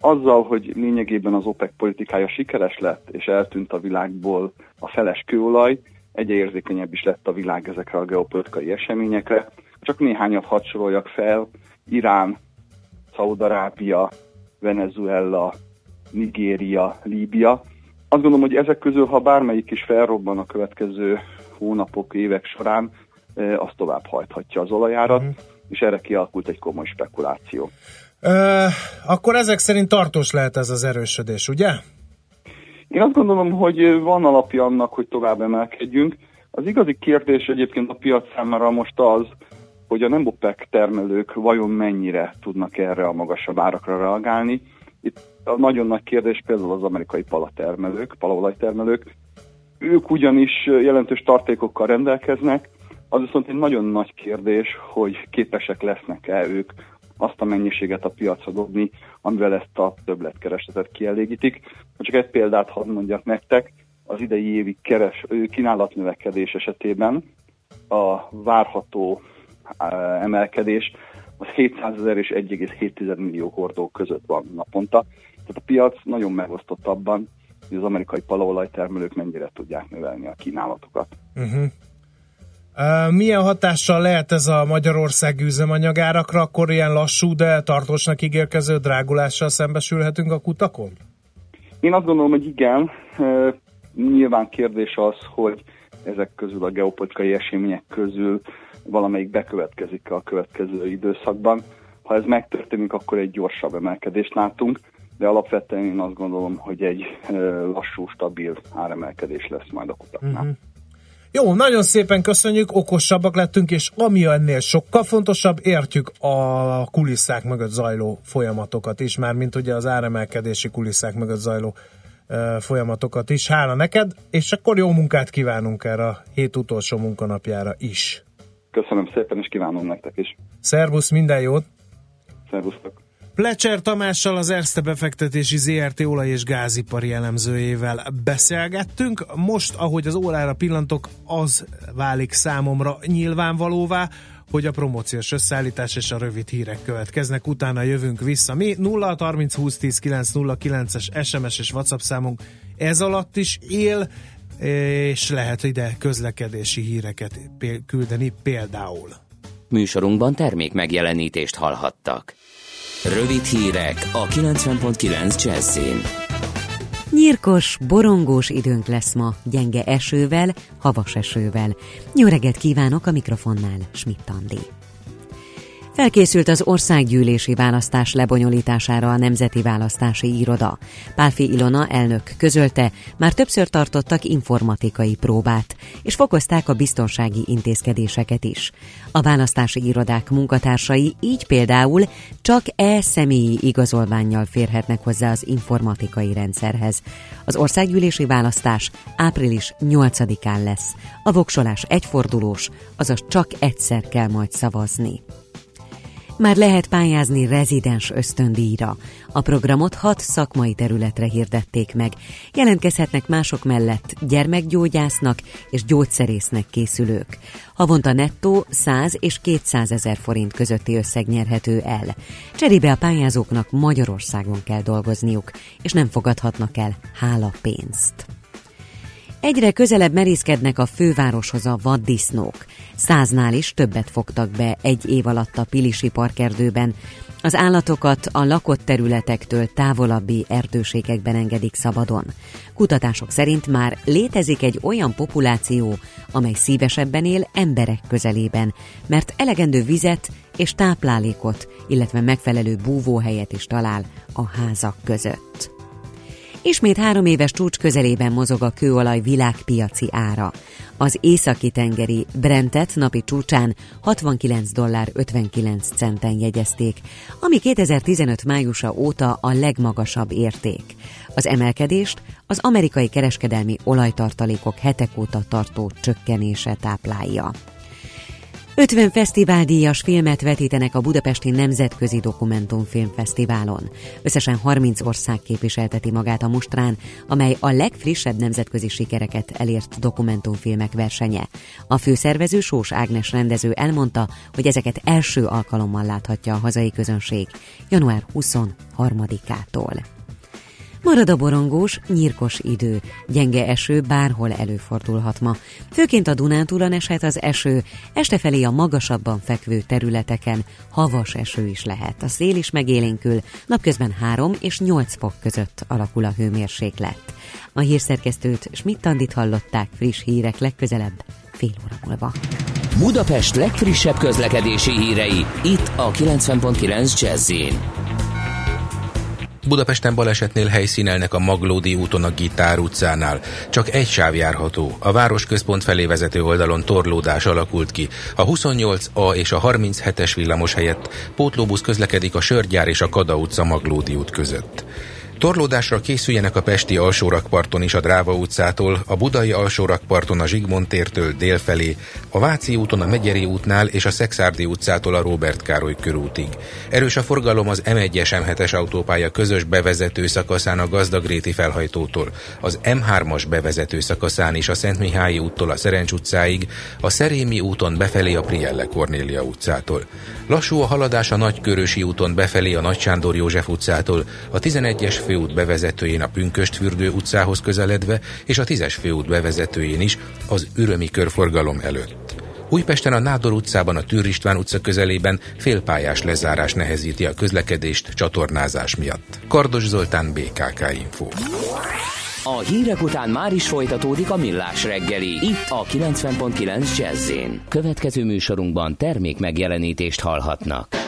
Azzal, hogy lényegében az OPEC politikája sikeres lett, és eltűnt a világból a feles kőolaj, egyre érzékenyebb is lett a világ ezekre a geopolitikai eseményekre. Csak néhányat hadd fel, Irán, Szaudarábia, Venezuela, Nigéria, Líbia. Azt gondolom, hogy ezek közül, ha bármelyik is felrobban a következő hónapok, évek során, az tovább hajthatja az olajárat, mm. és erre kialakult egy komoly spekuláció. Ö, akkor ezek szerint tartós lehet ez az erősödés, ugye? Én azt gondolom, hogy van alapja annak, hogy tovább emelkedjünk. Az igazi kérdés egyébként a piac számára most az, hogy a nem OPEC termelők vajon mennyire tudnak erre a magasabb árakra reagálni. Itt a nagyon nagy kérdés például az amerikai palatermelők, palaolajtermelők. Ők ugyanis jelentős tartékokkal rendelkeznek, az viszont egy nagyon nagy kérdés, hogy képesek lesznek-e ők azt a mennyiséget a piacra dobni, amivel ezt a többletkeresletet kielégítik. Csak egy példát hadd mondjak nektek, az idei évi keres, kínálatnövekedés esetében a várható emelkedés az 700 ezer és 1,7 millió hordó között van naponta. Tehát a piac nagyon megosztott abban, hogy az amerikai palaolajtermelők mennyire tudják növelni a kínálatokat. Uh-huh. Uh, milyen hatással lehet ez a Magyarország üzemanyagárakra, akkor ilyen lassú, de tartósnak ígérkező drágulással szembesülhetünk a kutakon? Én azt gondolom, hogy igen. Uh, nyilván kérdés az, hogy ezek közül a geopolitikai események közül valamelyik bekövetkezik a következő időszakban. Ha ez megtörténik, akkor egy gyorsabb emelkedést látunk, de alapvetően én azt gondolom, hogy egy lassú, stabil áremelkedés lesz majd a kutaknál. Uh-huh. Jó, nagyon szépen köszönjük, okosabbak lettünk, és ami ennél sokkal fontosabb, értjük a kulisszák mögött zajló folyamatokat is, már mint ugye az áremelkedési kulisszák mögött zajló folyamatokat is. Hála neked, és akkor jó munkát kívánunk erre a hét utolsó munkanapjára is. Köszönöm szépen, és kívánom nektek is. Szervusz, minden jót! Szervusztok! Plecser Tamással az Erste befektetési ZRT olaj- és gázipari elemzőjével beszélgettünk. Most, ahogy az órára pillantok, az válik számomra nyilvánvalóvá, hogy a promóciós összeállítás és a rövid hírek következnek, utána jövünk vissza. Mi 0 30 20 10 9 es SMS és WhatsApp számunk ez alatt is él, és lehet ide közlekedési híreket küldeni például. Műsorunkban termék megjelenítést hallhattak. Rövid hírek a 90.9 Jazzin. Nyírkos, borongós időnk lesz ma, gyenge esővel, havas esővel. Jó reggelt kívánok a mikrofonnál, Schmidt Andi. Felkészült az országgyűlési választás lebonyolítására a Nemzeti Választási Iroda. Pálfi Ilona elnök közölte, már többször tartottak informatikai próbát, és fokozták a biztonsági intézkedéseket is. A választási irodák munkatársai így például csak e-személyi igazolványjal férhetnek hozzá az informatikai rendszerhez. Az országgyűlési választás április 8-án lesz. A voksolás egyfordulós, azaz csak egyszer kell majd szavazni. Már lehet pályázni rezidens ösztöndíjra. A programot hat szakmai területre hirdették meg. Jelentkezhetnek mások mellett gyermekgyógyásznak és gyógyszerésznek készülők. Havonta nettó 100 és 200 ezer forint közötti összeg nyerhető el. Cserébe a pályázóknak Magyarországon kell dolgozniuk, és nem fogadhatnak el hálapénzt. Egyre közelebb merészkednek a fővároshoz a vaddisznók. Száznál is többet fogtak be egy év alatt a Pilisi parkerdőben. Az állatokat a lakott területektől távolabbi erdőségekben engedik szabadon. Kutatások szerint már létezik egy olyan populáció, amely szívesebben él emberek közelében, mert elegendő vizet és táplálékot, illetve megfelelő búvóhelyet is talál a házak között. Ismét három éves csúcs közelében mozog a kőolaj világpiaci ára. Az északi tengeri Brentet napi csúcsán 69 dollár 59 centen jegyezték, ami 2015 májusa óta a legmagasabb érték. Az emelkedést az amerikai kereskedelmi olajtartalékok hetek óta tartó csökkenése táplálja. 50 fesztiváldíjas filmet vetítenek a Budapesti Nemzetközi Dokumentumfilmfesztiválon. Összesen 30 ország képviselteti magát a mostrán, amely a legfrissebb nemzetközi sikereket elért dokumentumfilmek versenye. A főszervező Sós Ágnes rendező elmondta, hogy ezeket első alkalommal láthatja a hazai közönség január 23-ától. Marad a borongós, nyírkos idő. Gyenge eső bárhol előfordulhat ma. Főként a Dunántúlon eshet az eső, este felé a magasabban fekvő területeken havas eső is lehet. A szél is megélénkül, napközben 3 és 8 fok között alakul a hőmérséklet. A hírszerkesztőt Schmidt-Tandit hallották friss hírek legközelebb fél óra múlva. Budapest legfrissebb közlekedési hírei itt a 90.9 jazz Budapesten balesetnél helyszínelnek a Maglódi úton a Gitár utcánál. Csak egy sáv járható. A városközpont felé vezető oldalon torlódás alakult ki. A 28A és a 37-es villamos helyett pótlóbusz közlekedik a Sörgyár és a Kada utca Maglódi út között. Torlódásra készüljenek a Pesti alsórakparton is a Dráva utcától, a Budai alsórakparton a Zsigmond tértől délfelé, a Váci úton a Megyeri útnál és a Szexárdi utcától a Róbert Károly körútig. Erős a forgalom az M1-es M7-es autópálya közös bevezető szakaszán a Gazdagréti felhajtótól, az M3-as bevezető szakaszán is a Szentmihályi úttól a Szerencs utcáig, a Szerémi úton befelé a Prielle Kornélia utcától. Lassú a haladás a Nagykörösi úton befelé a Nagy Sándor József utcától, a 11-es főút bevezetőjén a Pünköstfürdő utcához közeledve, és a 10-es főút bevezetőjén is az Ürömi körforgalom előtt. Újpesten a Nádor utcában a Tűr István utca közelében félpályás lezárás nehezíti a közlekedést csatornázás miatt. Kardos Zoltán, BKK Info. A hírek után már is folytatódik a millás reggeli, itt a 90.9 jazz Következő műsorunkban termék megjelenítést hallhatnak.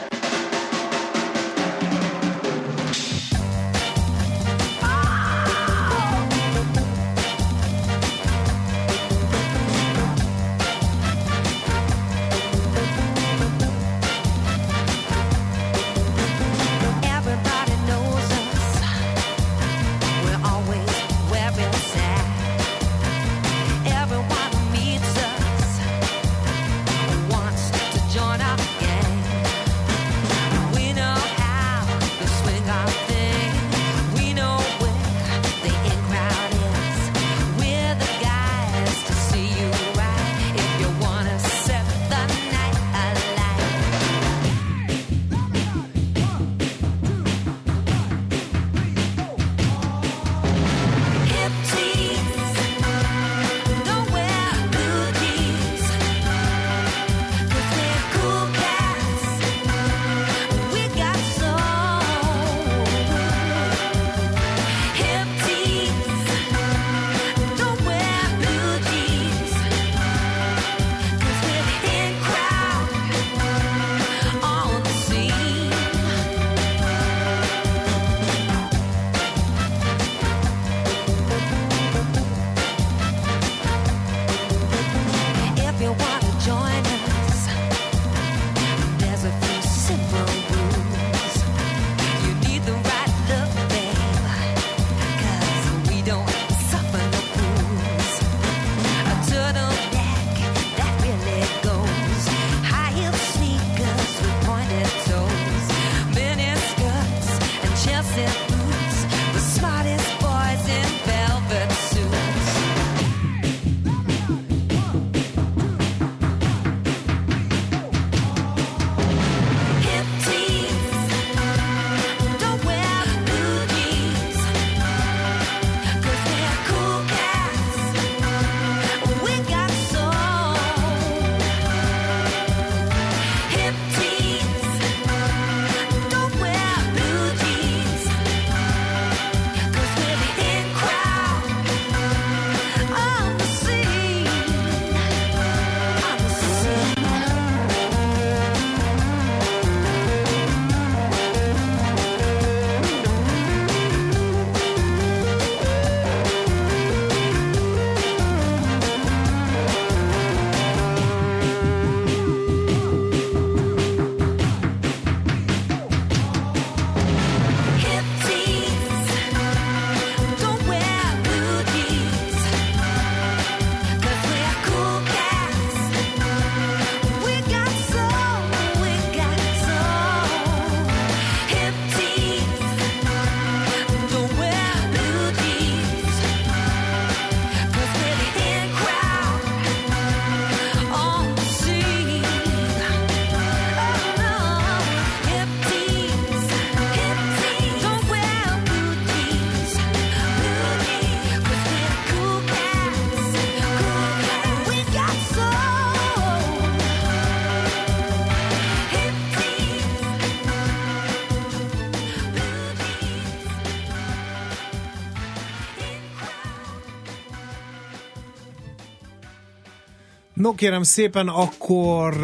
No kérem szépen, akkor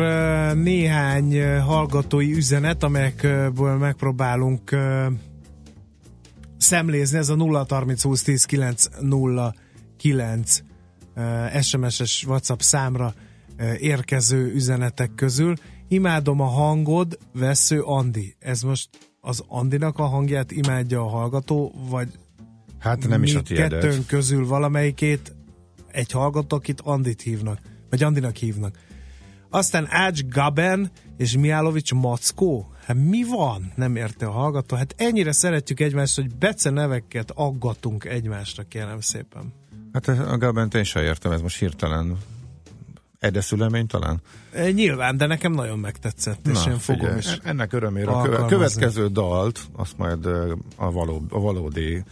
néhány hallgatói üzenet, amelyekből megpróbálunk szemlézni. Ez a 0 30 20 10 9 0 9 eh, SMS-es WhatsApp számra érkező üzenetek közül. Imádom a hangod, vesző Andi. Ez most az Andinak a hangját imádja a hallgató, vagy Hát nem is a tiédet. kettőnk közül valamelyikét egy hallgató, akit Andit hívnak, vagy Andinak hívnak. Aztán Ács Gaben és Miálovics Mackó. Hát mi van? Nem érte a hallgató. Hát ennyire szeretjük egymást, hogy bece neveket aggatunk egymásra, kérem szépen. Hát a Gabent én sem értem, ez most hirtelen edeszülemény talán? E, nyilván, de nekem nagyon megtetszett, és én fogom figyelj, is. en- Ennek örömére a következő dalt, azt majd a, való, a valódi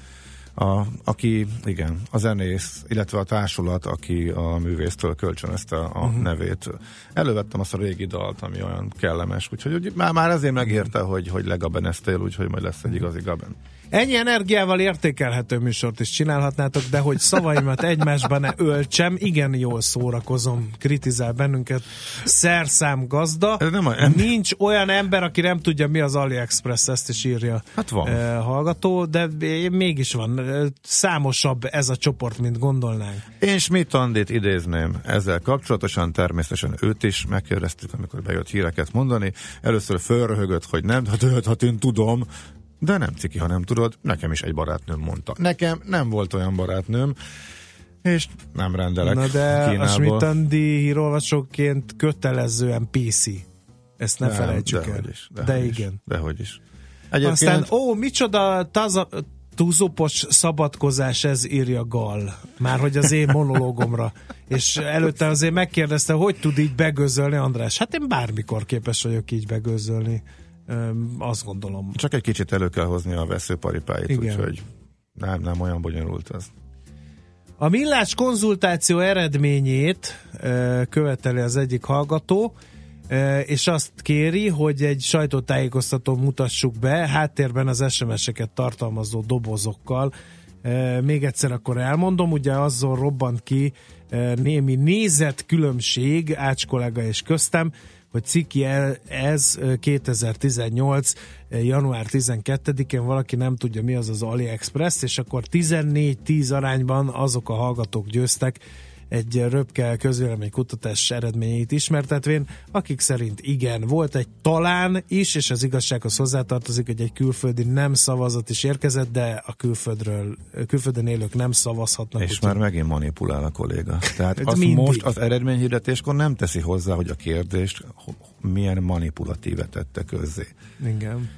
a, aki, igen, a zenész, illetve a társulat, aki a művésztől kölcsönözte a uh-huh. nevét. Elővettem azt a régi dalt, ami olyan kellemes, úgyhogy úgy, már, már ezért megérte, hogy, hogy legabeneztél, úgyhogy majd lesz egy igazi gaben. Ennyi energiával értékelhető műsort is csinálhatnátok, de hogy szavaimat egymásban ne öltsem, igen jól szórakozom, kritizál bennünket. Szerszám gazda. Ez nem a- nem- Nincs olyan ember, aki nem tudja, mi az AliExpress, ezt is írja Hát van. eh, hallgató, de mégis van. eh, Számosabb ez a csoport, mint gondolnánk. Én Schmidt Andit idézném ezzel kapcsolatosan, természetesen őt is megkérdeztük, amikor bejött híreket mondani. Először fölröhögött, hogy nem, hát, hát, hát én tudom, de nem ciki, ha nem tudod, nekem is egy barátnőm mondta. Nekem nem volt olyan barátnőm, és nem rendelek Na de a Kínából. Schmidt-Andi hírolvasóként kötelezően PC. Ezt ne Nem, felejtsük el. dehogy is, de dehogy is, igen. Dehogy is. Aztán, Egyébként ó, micsoda taza, tuzopos szabadkozás ez írja Gal. Már hogy az én monológomra. És előtte azért megkérdezte, hogy tud így begözölni András. Hát én bármikor képes vagyok így begözölni. Azt gondolom. csak egy kicsit elő kell hozni a veszőparipáit, Igen. úgyhogy nem, nem olyan bonyolult ez. A millás konzultáció eredményét követeli az egyik hallgató, és azt kéri, hogy egy sajtótájékoztató mutassuk be, háttérben az SMS-eket tartalmazó dobozokkal. Még egyszer akkor elmondom, ugye azzal robbant ki némi nézetkülönbség Ács kollega és köztem, hogy ciki el- ez ö, 2018. ö, január 12-én valaki nem tudja mi az az AliExpress, és akkor 14-10 arányban azok a hallgatók győztek egy röpke közvéleménykutatás eredményeit ismertetvén, akik szerint igen, volt egy talán is, és az igazsághoz hozzátartozik, hogy egy külföldi nem szavazat is érkezett, de a külföldről, külföldön élők nem szavazhatnak. És úgyhogy- már megint manipulál a kolléga. Tehát Ez azt mindig. most az eredményhirdetéskor nem teszi hozzá, hogy a kérdést milyen manipulatíve tette közzé. Igen.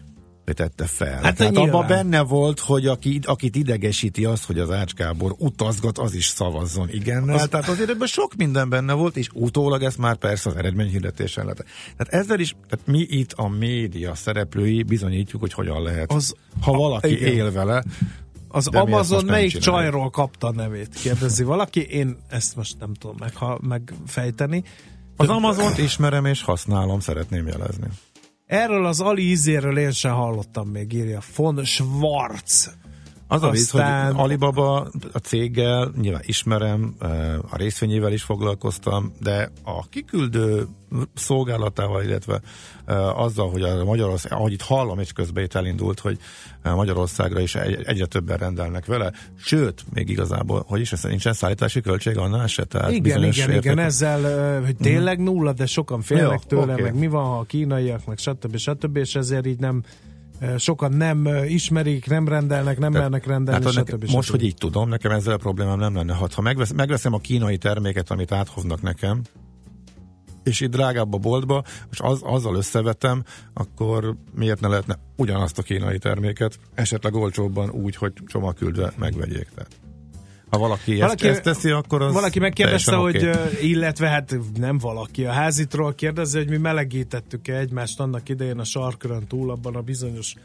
Tette fel. Hát Hát Tehát abban benne volt, hogy aki, akit idegesíti az, hogy az Ács Gábor utazgat, az is szavazzon igennel. Az-. Tehát azért ebben sok minden benne volt, és utólag ezt már persze az eredményhirdetésen lehet. Tehát ezzel is, tehát mi itt a média szereplői bizonyítjuk, hogy hogyan lehet. Az- ha valaki igen. él vele, Az De Amazon melyik csajról kapta a nevét? Kérdezi valaki. Én ezt most nem tudom meg, ha, megfejteni. az Amazont ismerem és használom, szeretném jelezni. Erről az Ali ízéről én sem hallottam még, írja von Schwarz. Az a vicc, hogy Alibaba a céggel nyilván ismerem, eh, a részvényével is foglalkoztam, de a kiküldő szolgálatával, illetve eh, azzal, hogy a Magyarország, ahogy itt hallom, és közben itt elindult, hogy eh, Magyarországra is egy, egyre többen rendelnek vele, sőt, még igazából, hogy is nincsen szállítási költség annál se, tehát Igen, igen, igen, értékű- ezzel, hogy tényleg nulla, de sokan félnek Jó, tőle, oké. meg mi van, ha a kínaiak, meg stb. stb. és ezért így nem sokan nem ismerik, nem rendelnek, nem mernek rendelni, Hát, stb. stb. most, hogy így tudom, nekem ezzel problémám nem lenne. Ha, ha megvesz, megveszem a kínai terméket, amit áthoznak nekem, és itt drágább a boltba, és az, azzal összevetem, akkor miért ne lehetne ugyanazt a kínai terméket, esetleg olcsóbban úgy, hogy csomagküldve megvegyék. Tehát. Ha valaki, Valaki- ezt, ezt teszi, akkor az Valaki megkérdezte, hogy, ö, illetve hát nem valaki, a házitról kérdezi, hogy mi melegítettük-e egymást annak idején a sarkörön túl, abban a bizonyos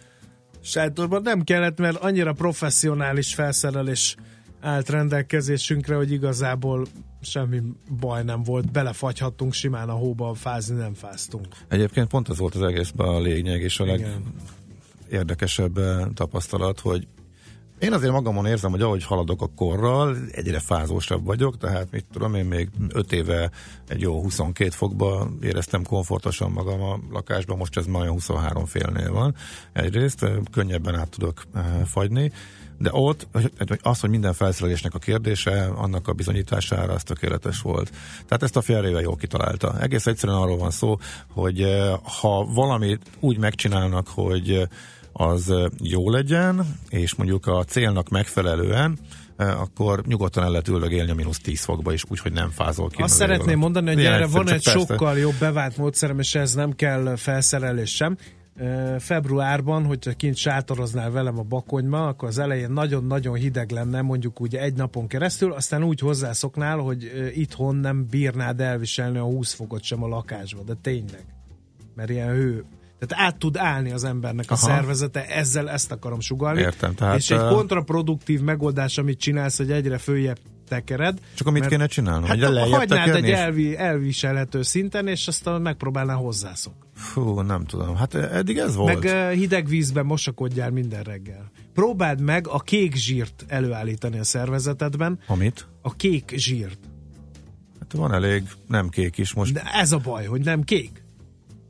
sátorban. Nem kellett, mert annyira professzionális felszerelés állt rendelkezésünkre, hogy igazából semmi baj nem volt. Belefagyhattunk simán a hóba, fázni nem fáztunk. Egyébként pont az volt az egészben a lényeg, és a legérdekesebb eh, tapasztalat, hogy én azért magamon érzem, hogy ahogy haladok a korral, egyre fázósabb vagyok, tehát mit tudom én, még 5 éve egy jó 22 fokba éreztem komfortosan magam a lakásban, most ez már olyan 23 félnél van. Egyrészt könnyebben át tudok eh, fagyni, de ott az, hogy minden felszerelésnek a kérdése, annak a bizonyítására az tökéletes volt. Tehát ezt a félrével jól kitalálta. Egész egyszerűen arról van szó, hogy eh, ha valamit úgy megcsinálnak, hogy eh, az jó legyen, és mondjuk a célnak megfelelően, akkor nyugodtan el lehet üldögélni a mínusz 10 fokba is, úgyhogy nem fázol ki. Azt az szeretném égről. mondani, hogy erre van egy persze. sokkal jobb bevált módszerem, és ez nem kell felszerelés sem. Februárban, hogyha kint sátoroznál velem a bakonyba, akkor az elején nagyon-nagyon hideg lenne, mondjuk úgy egy napon keresztül, aztán úgy hozzászoknál, hogy itthon nem bírnád elviselni a 20 fokot sem a lakásba, de tényleg. Mert ilyen hő, tehát át tud állni az embernek a Aha. szervezete, ezzel ezt akarom sugalni. Értem, tehát, és egy kontraproduktív megoldás, amit csinálsz, hogy egyre följebb tekered. Csak amit kéne csinálnom? Hát hagynád egy és- elvi, elviselhető szinten, és aztán megpróbálnál hozzászok. Fú, nem tudom. Hát eddig ez volt. Meg hideg vízben mosakodjál minden reggel. Próbáld meg a kék zsírt előállítani a szervezetedben. Amit? A kék zsírt. Hát van elég nem kék is most. De ez a baj, hogy nem kék.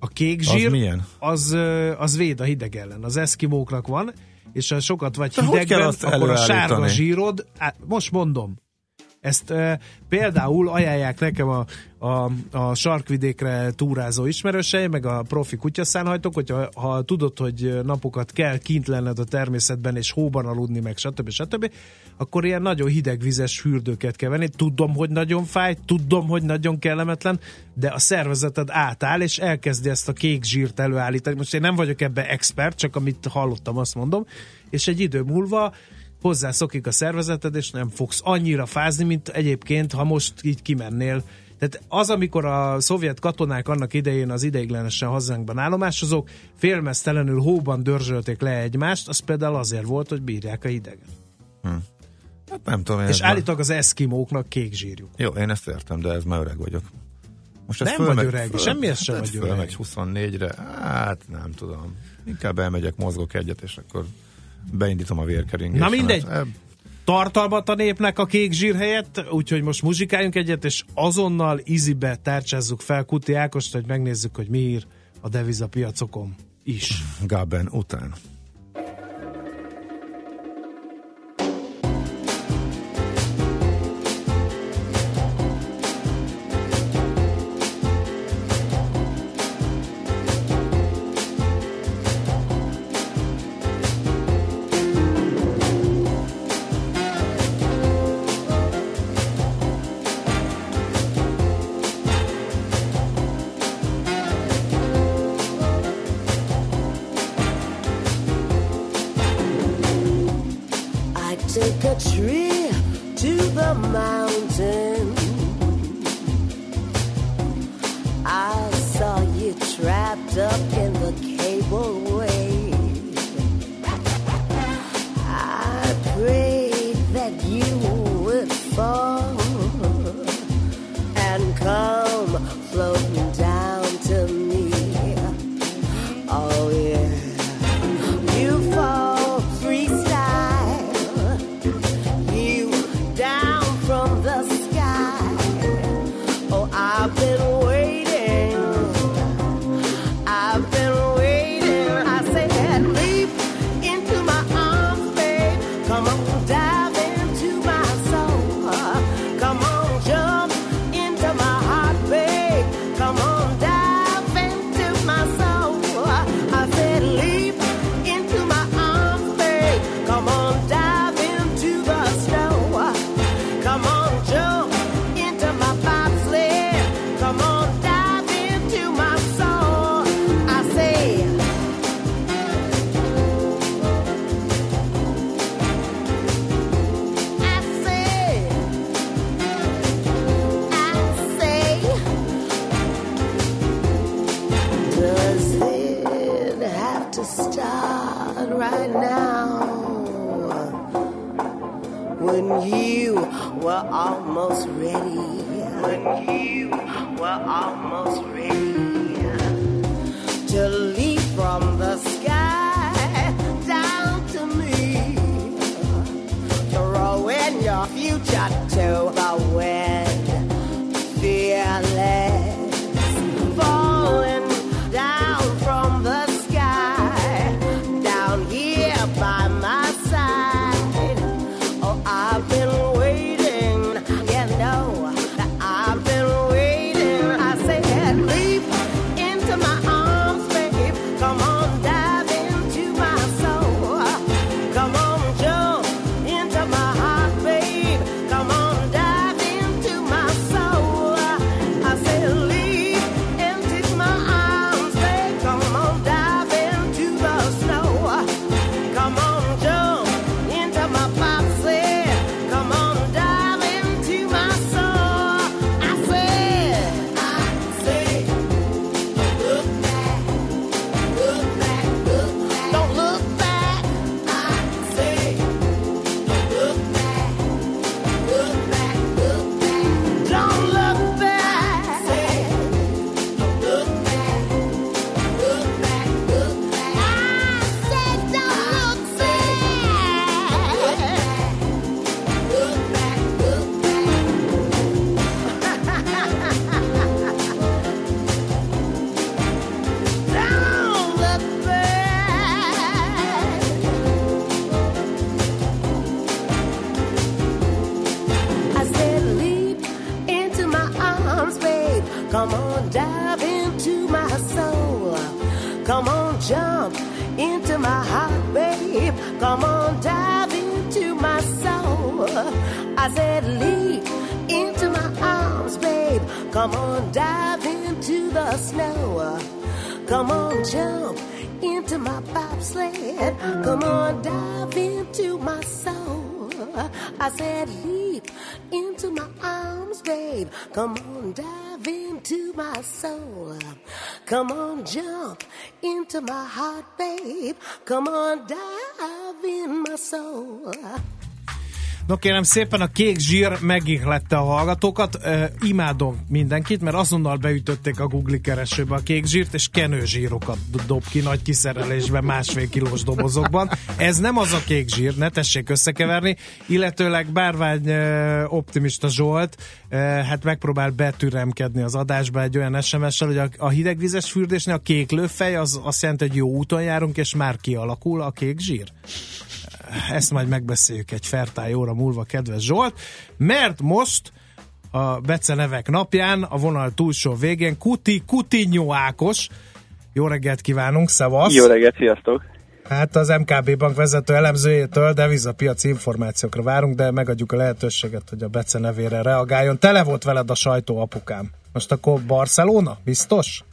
A kék Az zsír, milyen? Az, az véd a hideg ellen. Az eszkimóknak van, és ha sokat vagy De hidegben, akkor a sárga zsírod, á, most mondom, ezt e, például ajánlják nekem a, a, a sarkvidékre túrázó ismerőseim, meg a profi kutyaszánhajtók, hogyha ha tudod, hogy napokat kell kint lenned a természetben, és hóban aludni, meg stb. stb., akkor ilyen nagyon hidegvizes fürdőket kell venni. Tudom, hogy nagyon fáj, tudom, hogy nagyon kellemetlen, de a szervezeted átáll, és elkezdi ezt a kék zsírt előállítani. Most én nem vagyok ebbe expert, csak amit hallottam, azt mondom, és egy idő múlva hozzászokik a szervezeted, és nem fogsz annyira fázni, mint egyébként, ha most így kimennél. Tehát az, amikor a szovjet katonák annak idején az ideiglenesen hazánkban állomásozók, félmeztelenül hóban dörzsölték le egymást, az például azért volt, hogy bírják a hideget. Hát nem tudom. És ez már- állítólag az eszkimóknak kék zsírjuk. Jó, én ezt értem, de ez már öreg vagyok. Most Nem vagy öreg, semmihez sem vagy öreg. Fölmegy 24-re, hát nem tudom. Inkább elmegyek, mozgok egyet, és akkor beindítom a vérkeringést. Na mindegy. Hát, Tartalmat a népnek a kék zsír helyett, úgyhogy most muzsikáljunk egyet, és azonnal izibe tárcsázzuk fel Kuti Ákost, hogy megnézzük, hogy mi ír a devizapiacokon is. Gaben után. Come on, dive into the snow. Come on, jump into my bobsled. Come on, dive into my soul. I said, leap into my arms, babe. Come on, dive into my soul. Come on, jump into my heart, babe. Come on, dive in my soul. No kérem szépen, a kék zsír megihlette a hallgatókat. Ö, imádom mindenkit, mert azonnal beütötték a Google keresőbe a kék zsírt, és kenőzsírokat do- dob ki nagy kiszerelésben, másfél kilós dobozokban. Ez nem az a kék zsír, ne tessék összekeverni, illetőleg Bárvány ö, optimista Zsolt, ö, hát megpróbál betüremkedni az adásba egy olyan SMS-sel, hogy a, a hidegvizes fürdésnél a kék lőfej az azt jelenti, hogy jó úton járunk, és már kialakul a kék zsír ezt majd megbeszéljük egy fertály óra múlva, kedves Zsolt, mert most a becenevek napján a vonal túlsó végén Kuti Kutinyó Ákos. Jó reggelt kívánunk, szevasz! Jó reggelt, sziasztok! Hát az MKB bank vezető elemzőjétől devizapiaci információkra várunk, de megadjuk a lehetőséget, hogy a Bece nevére reagáljon. Tele volt veled a sajtó, apukám. Most akkor Barcelona? Biztos?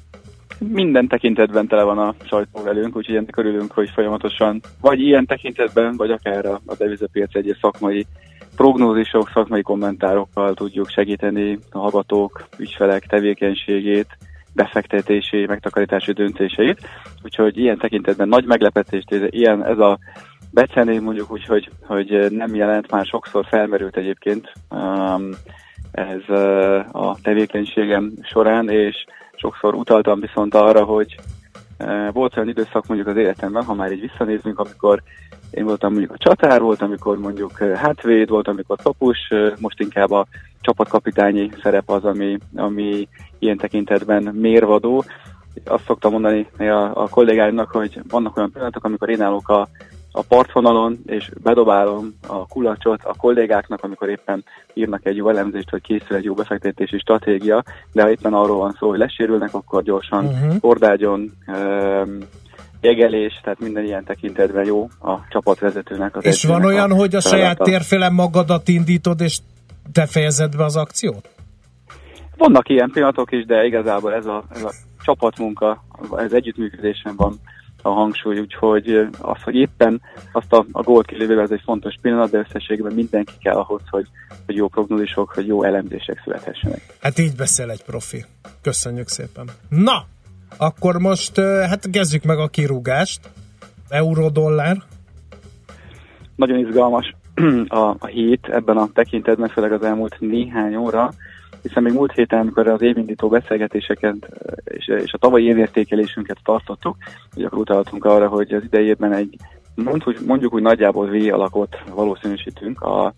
Minden tekintetben tele van a sajtó velünk, úgyhogy ennek örülünk, hogy folyamatosan, vagy ilyen tekintetben, vagy akár a, devizapiac egyes szakmai prognózisok, szakmai kommentárokkal tudjuk segíteni a hallgatók, ügyfelek tevékenységét, befektetési, megtakarítási döntéseit. Úgyhogy ilyen tekintetben nagy meglepetést, ez, ilyen, ez a becené mondjuk úgy, hogy, hogy nem jelent, már sokszor felmerült egyébként um, ez uh, a tevékenységem során, és sokszor utaltam viszont arra, hogy uh, volt olyan időszak mondjuk az életemben, ha már így visszanézünk, amikor én voltam mondjuk a csatár, volt, amikor mondjuk uh, hátvéd, volt, amikor kapus, uh, most inkább a csapatkapitányi szerep az, ami, ami ilyen tekintetben mérvadó. Azt szoktam mondani a, a kollégáimnak, hogy vannak olyan pillanatok, amikor én állok a, a partvonalon, és bedobálom a kulacsot a kollégáknak, amikor éppen írnak egy jó elemzést, hogy készül egy jó befektetési stratégia, de ha éppen arról van szó, hogy lesérülnek, akkor gyorsan uh-huh. kordágyon, um, jegelés, tehát minden ilyen tekintetben jó a csapatvezetőnek. Az És van olyan, hogy a saját térfélen magadat indítod, és te fejezed be az akciót? Vannak ilyen pillanatok is, de igazából ez a, ez a csapatmunka, ez együttműködésen van a hangsúly, úgyhogy az, hogy éppen azt a, a gólt kilövő, ez egy fontos pillanat, de összességében mindenki kell ahhoz, hogy, hogy jó prognózisok, hogy jó elemzések születhessenek. Hát így beszél egy profi. Köszönjük szépen. Na, akkor most hát kezdjük meg a kirúgást. Euró-dollár. Nagyon izgalmas a, a hét ebben a tekintetben, főleg az elmúlt néhány óra, hiszen még múlt héten, amikor az évindító beszélgetéseket és, és a tavalyi évértékelésünket tartottuk, hogy akkor utaltunk arra, hogy az idejében egy mondjuk, mondjuk úgy nagyjából V alakot valószínűsítünk a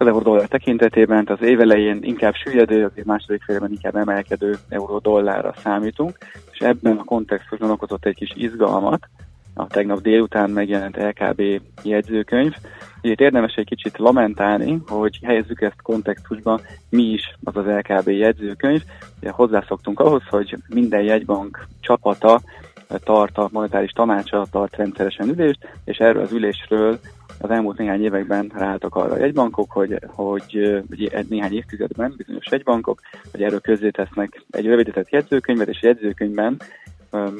az euró-dollár tekintetében, az év elején inkább süllyedő, az év második félben inkább emelkedő euró-dollárra számítunk, és ebben a kontextusban okozott egy kis izgalmat, a tegnap délután megjelent LKB jegyzőkönyv. Itt érdemes egy kicsit lamentálni, hogy helyezzük ezt kontextusba, mi is az az LKB jegyzőkönyv. Ugye hozzászoktunk ahhoz, hogy minden jegybank csapata tart a monetáris tanácsa, tart rendszeresen ülést, és erről az ülésről az elmúlt néhány években ráálltak arra a jegybankok, hogy, hogy ugye néhány évtizedben bizonyos jegybankok, hogy erről közzétesznek egy rövidített jegyzőkönyvet, és a jegyzőkönyvben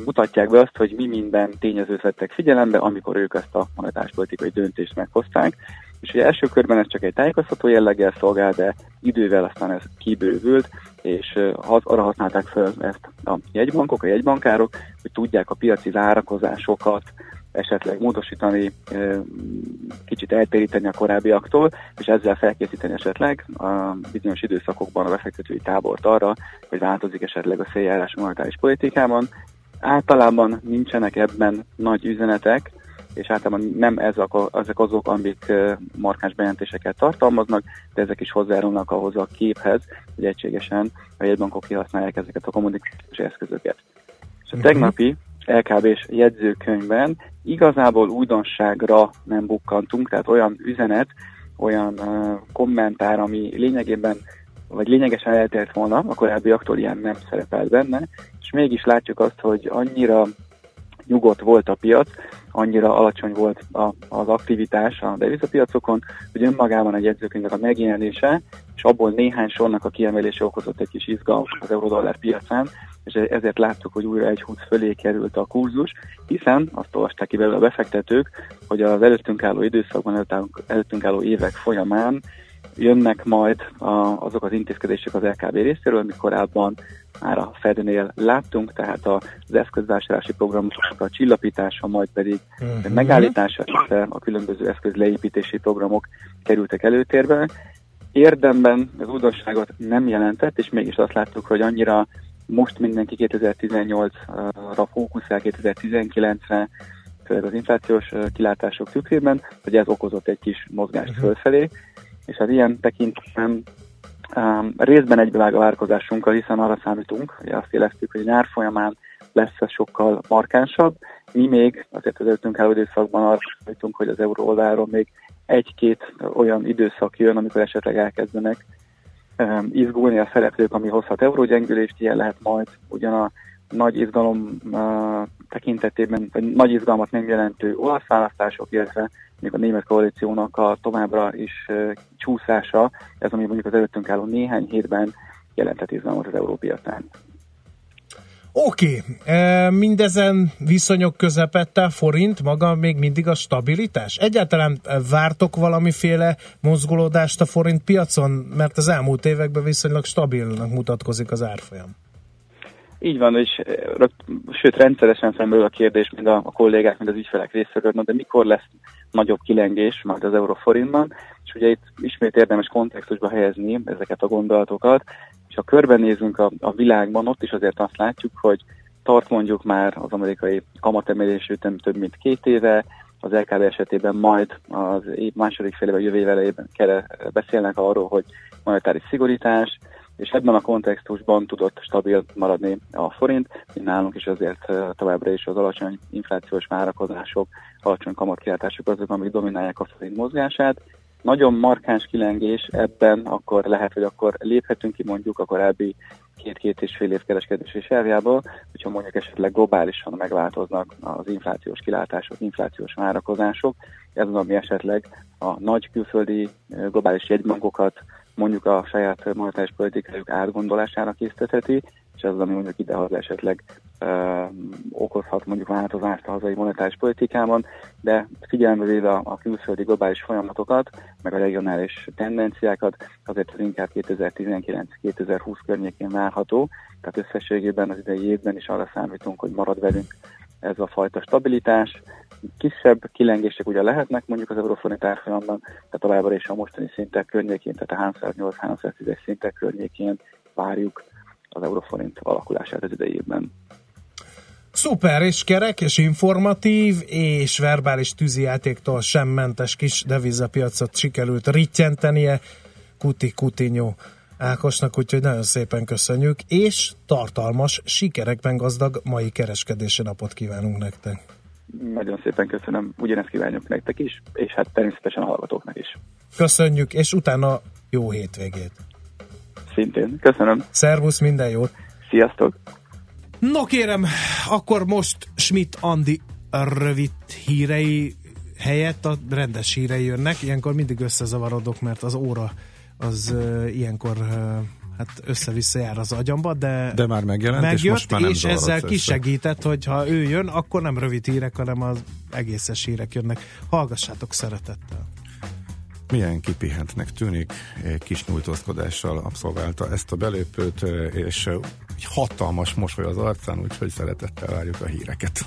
mutatják be azt, hogy mi minden tényezőt vettek figyelembe, amikor ők ezt a monetáris politikai döntést meghozták. És ugye első körben ez csak egy tájékoztató jelleggel szolgál, de idővel aztán ez kibővült, és arra használták fel ezt a jegybankok, a jegybankárok, hogy tudják a piaci várakozásokat esetleg módosítani, kicsit eltéríteni a korábbiaktól, és ezzel felkészíteni esetleg a bizonyos időszakokban a befektetői tábort arra, hogy változik esetleg a széljárás monetáris politikában. Általában nincsenek ebben nagy üzenetek, és általában nem ezek, ezek azok, amik markáns bejelentéseket tartalmaznak, de ezek is hozzájárulnak ahhoz a képhez, hogy egységesen a jegybankok kihasználják ezeket a kommunikációs eszközöket. És a tegnapi LKB-s jegyzőkönyvben. Igazából újdonságra nem bukkantunk, tehát olyan üzenet, olyan uh, kommentár, ami lényegében vagy lényegesen eltért volna, a korábbiaktól ilyen nem szerepelt benne, és mégis látjuk azt, hogy annyira nyugodt volt a piac, annyira alacsony volt a, az aktivitás a devizapiacokon, hogy önmagában egy jegyzőkönyvnek a megjelenése, és abból néhány sornak a kiemelése okozott egy kis izgalmat az eurodollár piacán, és ezért láttuk, hogy újra egy 20 fölé került a kurzus, hiszen azt olvasták ki belőle a befektetők, hogy az előttünk álló időszakban, előttünk- álló évek folyamán jönnek majd a, azok az intézkedések az LKB részéről, amit korábban már a Fednél láttunk, tehát az eszközvásárlási programoknak a csillapítása, majd pedig Mhm. megállítása, a különböző eszköz leépítési programok kerültek előtérbe. Érdemben az újdonságot nem jelentett, és mégis azt láttuk, hogy annyira most mindenki 2018-ra fókuszál, 2019-re, főleg az inflációs kilátások tükrében, hogy ez okozott egy kis mozgást fölfelé, és az ilyen tekintetben um, részben egybevág a várkozásunkkal, hiszen arra számítunk, hogy azt éreztük, hogy nyár folyamán lesz ez sokkal markánsabb. Mi még azért az előttünk álló időszakban arra számítunk, hogy az euró oldalról még egy-két olyan időszak jön, amikor esetleg elkezdenek izgulni a szereplők, ami hozhat eurógyengülést, ilyen lehet majd ugyan a nagy izgalom tekintetében, vagy nagy izgalmat nem jelentő olasz választások, illetve még a német koalíciónak a továbbra is csúszása, ez ami mondjuk az előttünk álló néhány hétben jelentett izgalmat az európiacán. Oké, okay. mindezen viszonyok közepette a forint maga még mindig a stabilitás? Egyáltalán e, vártok valamiféle mozgolódást a forint piacon? Mert az elmúlt években viszonylag stabilnak mutatkozik az árfolyam. Így van, és rögt- sőt rendszeresen felmerül a kérdés, mind a, a kollégák, mind az ügyfelek részéről, de mikor lesz nagyobb kilengés majd az euróforintban, és ugye itt ismét érdemes kontextusba helyezni ezeket a gondolatokat, és ha körbenézünk a, a világban, ott is azért azt látjuk, hogy tart mondjuk már az amerikai kamatemelés ütem több mint két éve, az LKB esetében majd az év második fél éve, jövő év elejében kell, beszélnek arról, hogy monetáris szigorítás, és ebben a kontextusban tudott stabil maradni a forint, nálunk is azért továbbra is az alacsony inflációs várakozások, alacsony kamatkilátások azok, amik dominálják a forint mozgását. Nagyon markáns kilengés ebben, akkor lehet, hogy akkor léphetünk ki mondjuk a korábbi két-két és fél év kereskedési sávjából, hogyha mondjuk esetleg globálisan megváltoznak az inflációs kilátások, inflációs várakozások, ez az, ami esetleg a nagy külföldi globális jegybankokat mondjuk a saját monetáris politikájuk átgondolására késztetheti, és az, ami mondjuk idehaza esetleg ö, okozhat mondjuk változást a hazai monetáris politikában, de figyelembe véve a, a külföldi globális folyamatokat, meg a regionális tendenciákat, azért ez inkább 2019-2020 környékén várható, tehát összességében az idei évben is arra számítunk, hogy marad velünk ez a fajta stabilitás. Kisebb kilengések ugye lehetnek mondjuk az euróforint árfolyamban, de továbbra is a mostani szintek környékén, tehát a 308-310 szintek környékén várjuk az euróforint alakulását az idei évben. Szuper, és kerek, és informatív, és verbális tűzijátéktól sem mentes kis devizapiacot sikerült rittyentenie Kuti Kutinyó Ákosnak, úgyhogy nagyon szépen köszönjük, és tartalmas, sikerekben gazdag mai kereskedési napot kívánunk nektek. Nagyon szépen köszönöm, ugyanezt kívánjuk nektek is, és hát természetesen a hallgatóknak is. Köszönjük, és utána jó hétvégét. Szintén, köszönöm. Szervusz, minden jót! Sziasztok! No kérem, akkor most Schmidt Andi rövid hírei helyett a rendes hírei jönnek. Ilyenkor mindig összezavarodok, mert az óra az uh, ilyenkor uh, hát össze-vissza jár az agyamba, de, De már megjelent, és megjött, most már nem és ezzel kisegített, hogy ha ő jön, akkor nem rövid hírek, hanem az egészes hírek jönnek. Hallgassátok szeretettel! Milyen kipihentnek tűnik, kis nyújtózkodással abszolválta ezt a belépőt, és egy hatalmas mosoly az arcán, úgyhogy szeretettel várjuk a híreket.